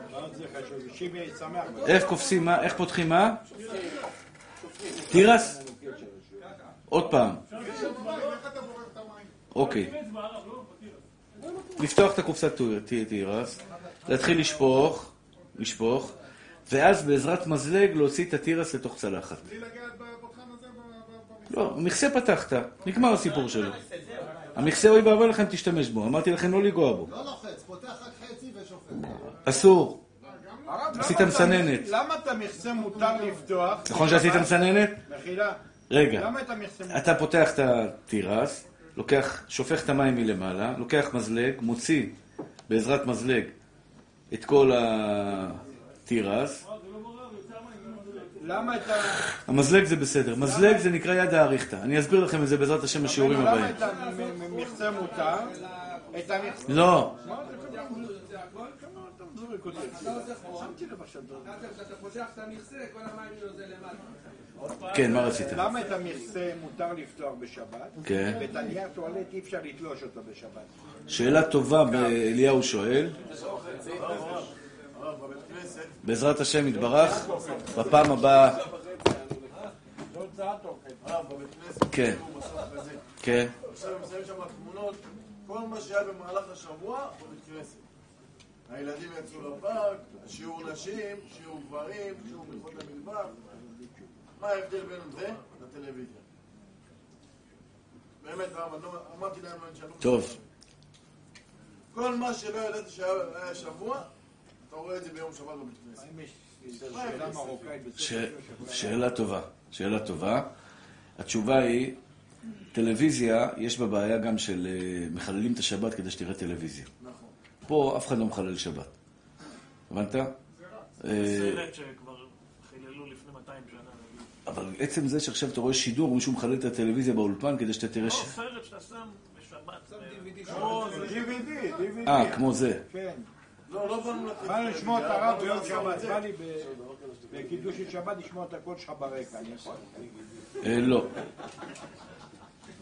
איך קופסים מה? איך פותחים מה? תירס? עוד פעם. אוקיי. לפתוח את הקופסת תירס, להתחיל לשפוך, לשפוך, ואז בעזרת מזלג להוציא את התירס לתוך צלחת. לא, מכסה פתחת, נגמר הסיפור שלו. המכסה אוי ואבוי לכם תשתמש בו, אמרתי לכם לא לנגוע בו. לא לוחץ, פותח רק חצי ושופט. אסור. עשית מסננת. למה את המכסה מותר לפתוח? נכון שעשית מסננת? מחילה. רגע, למה את המכסה מותר? אתה פותח את התירס, לוקח, שופך את המים מלמעלה, לוקח מזלג, מוציא בעזרת מזלג את כל התירס. למה את ה... המזלג זה בסדר. מזלג זה נקרא יד האריכתא. אני אסביר לכם את זה בעזרת השם בשיעורים למה הבאים. את המכסה מותר? את המכסה... לא, כשאתה פותח את המכסה, כל המים יוזל למטה. כן, מה רצית? למה את המכסה מותר לפתוח בשבת? כן. ואת הנייר טואלט אי אפשר לתלוש אותו בשבת. שאלה טובה אליהו שואל. בעזרת השם יתברך, בפעם הבאה... כן, כן. עכשיו הם שמים שם תמונות, כל מה שהיה במהלך השבוע בבית כנסת. הילדים יצאו לפארק, שיעור נשים, שיעור גברים, שיעור מחוץ למטבח. מה ההבדל בין זה לטלוויזיה? באמת, לא- אמרתי להם. טוב, כל מה שלא ידעתי שהיה היה שבוע, אתה רואה את זה ביום שבת בבית כנסת. שאלה טובה, שאלה טובה. התשובה היא, טלוויזיה, יש בה בעיה גם של אה, מחללים את השבת כדי שתראה טלוויזיה. פה אף אחד לא מחלל שבת. הבנת? אה, סרט שכבר חיללו לפני 200 שנה. אבל עצם זה שעכשיו אתה רואה שידור, מישהו מחלל את הטלוויזיה באולפן כדי שאתה תראה לא. סרט שאתה שם בשבת. DVD, DVD. אה, כמו זה. כן. לא, לא באנו לתת... בא לי לשמוע את הרב ביום שבת. בא לי בקידוש של שבת לשמוע את הקול שלך ברקע. אני יכול? אה, לא.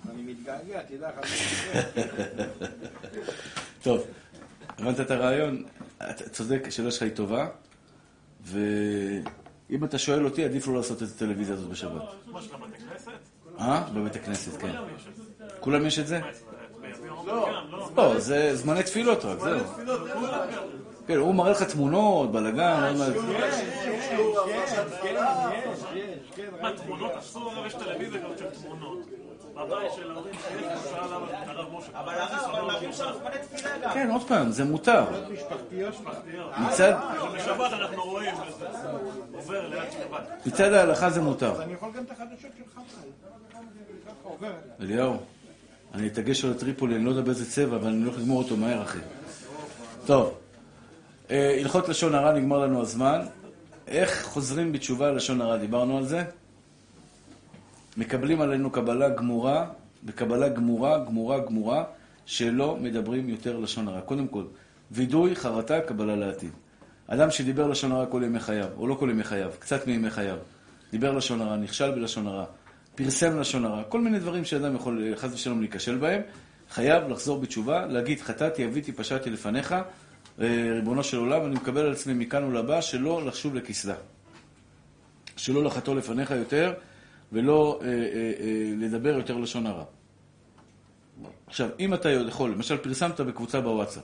אני מתגעגע, תדע לך. טוב, הבנת את הרעיון? אתה צודק, השאלה שלך היא טובה, ואם אתה שואל אותי, עדיף לא לעשות את הטלוויזיה הזאת בשבת. אה? בבית הכנסת, כן. כולם יש את זה? לא. לא. לא, זה זמני תפילות רק, זהו. כן, הוא מראה לך תמונות, בלאגן, עוד מעט. מה, תמונות אסור, יש טלוויזיה של תמונות. בבית של ההורים שיש, הוא שאל למה הרב משה. אבל הרב, אבל להביא שם זמני תפילה גם. כן, עוד פעם, זה מותר. מצד, בשבת אנחנו רואים, וזה עובר ליד שבת. מצד ההלכה זה מותר. אני יכול גם את החדשות שלך. עובר אליי. אליהו, אני אתגש על הטריפולי, אני לא יודע באיזה צבע, אבל אני הולך לגמור אותו מהר, אחי. טוב, אה, הלכות לשון הרע, נגמר לנו הזמן. איך חוזרים בתשובה ללשון הרע? דיברנו על זה? מקבלים עלינו קבלה גמורה, בקבלה גמורה, גמורה, גמורה, שלא מדברים יותר לשון הרע. קודם כל, וידוי, חרטה, קבלה לעתיד. אדם שדיבר לשון הרע כל ימי חייו, או לא כל ימי חייו, קצת מימי חייו, דיבר לשון הרע, נכשל בלשון הרע, פרסם לשון הרע, כל מיני דברים שאדם יכול חס ושלום להיכשל בהם, חייב לחזור בתשובה, להגיד חטאתי, אביתי, פשעתי לפניך, אה, ריבונו של עולם, אני מקבל על עצמי מכאן ולבא שלא לחשוב לכסדה. שלא לחתור לפניך יותר, ולא אה, אה, אה, לדבר יותר לשון הרע. עכשיו, אם אתה יכול, למשל פרסמת בקבוצה בוואטסאפ,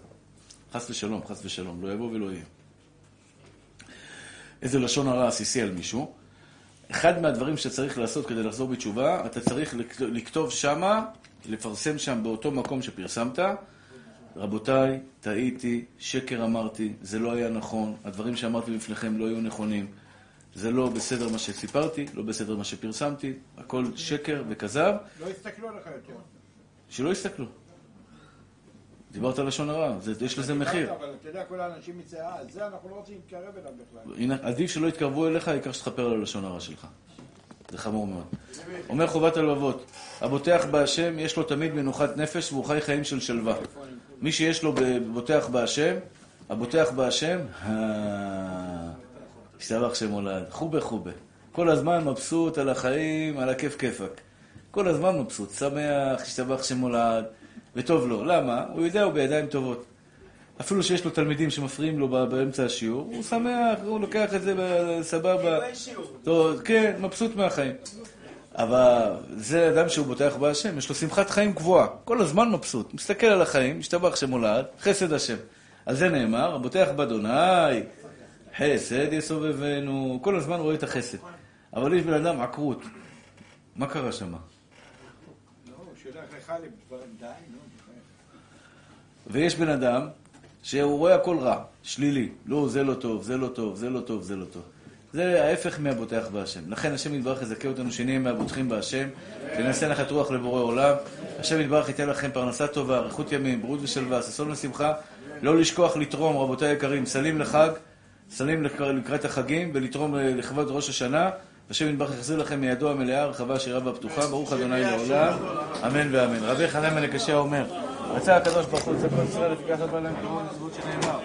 חס ושלום, חס ושלום, לא יבוא ולא יהיה. איזה לשון הרע עסיסי על מישהו, אחד מהדברים שאתה צריך לעשות כדי לחזור בתשובה, אתה צריך לכתוב שמה, לפרסם שם באותו מקום שפרסמת, רבותיי, טעיתי, שקר אמרתי, זה לא היה נכון, הדברים שאמרתי לפניכם לא היו נכונים, זה לא בסדר מה שסיפרתי, לא בסדר מה שפרסמתי, הכל שקר וכזב. לא יסתכלו עליך יותר. שלא יסתכלו. דיברת על לשון הרע, יש לזה מחיר. אבל אתה יודע, כל האנשים מצאה, זה אנחנו לא רוצים להתקרב אליו בכלל. עדיף שלא יתקרבו אליך, העיקר שתכפר על לשון הרע שלך. זה חמור מאוד. אומר חובת הלבבות, הבוטח בהשם, יש לו תמיד מנוחת נפש והוא חי חיים של שלווה. מי שיש לו בוטח בהשם, הבוטח בהשם, השתבח שמולד, חובה חובה. כל הזמן מבסוט על החיים, על הכיף כיפק. כל הזמן מבסוט, שמח, השתבח שמולד, וטוב לו. למה? הוא יודע, הוא בידיים טובות. אפילו שיש לו תלמידים שמפריעים לו באמצע השיעור, הוא שמח, הוא לוקח את זה סבבה. טוב, כן, מבסוט מהחיים. אבל זה אדם שהוא בוטח בהשם, יש לו שמחת חיים קבועה, כל הזמן מבסוט, מסתכל על החיים, משתבח שמולד, חסד השם. על זה נאמר, הבוטח באדוני, חסד יסובבנו, כל הזמן רואה את החסד. אבל יש בן אדם עקרות, מה קרה שם? ויש בן אדם שהוא רואה הכל רע, שלילי. לא, זה לא טוב, זה לא טוב, זה לא טוב, זה לא טוב. זה ההפך מהבוטח בהשם. לכן השם יתברך יזכה אותנו שנהיה מהבוטחים בהשם, שנעשה נחת רוח לבורא עולם. השם יתברך ייתן לכם פרנסה טובה, אריכות ימים, בריאות ושלווה, ששון ושמחה. לא לשכוח לתרום, רבותיי היקרים, סלים לחג, סלים לקראת החגים, ולתרום לכבוד ראש השנה. השם יתברך יחזיר לכם מידו המלאה, הרחבה, שירה והפתוחה. ברוך אדוני לעולם, אמן ואמן. רבי חנן מלך אומר, רצה הקדוש ברוך הוא לצפות ישראל, ותיקח את בעליהם כמובן לזבות שנאמר.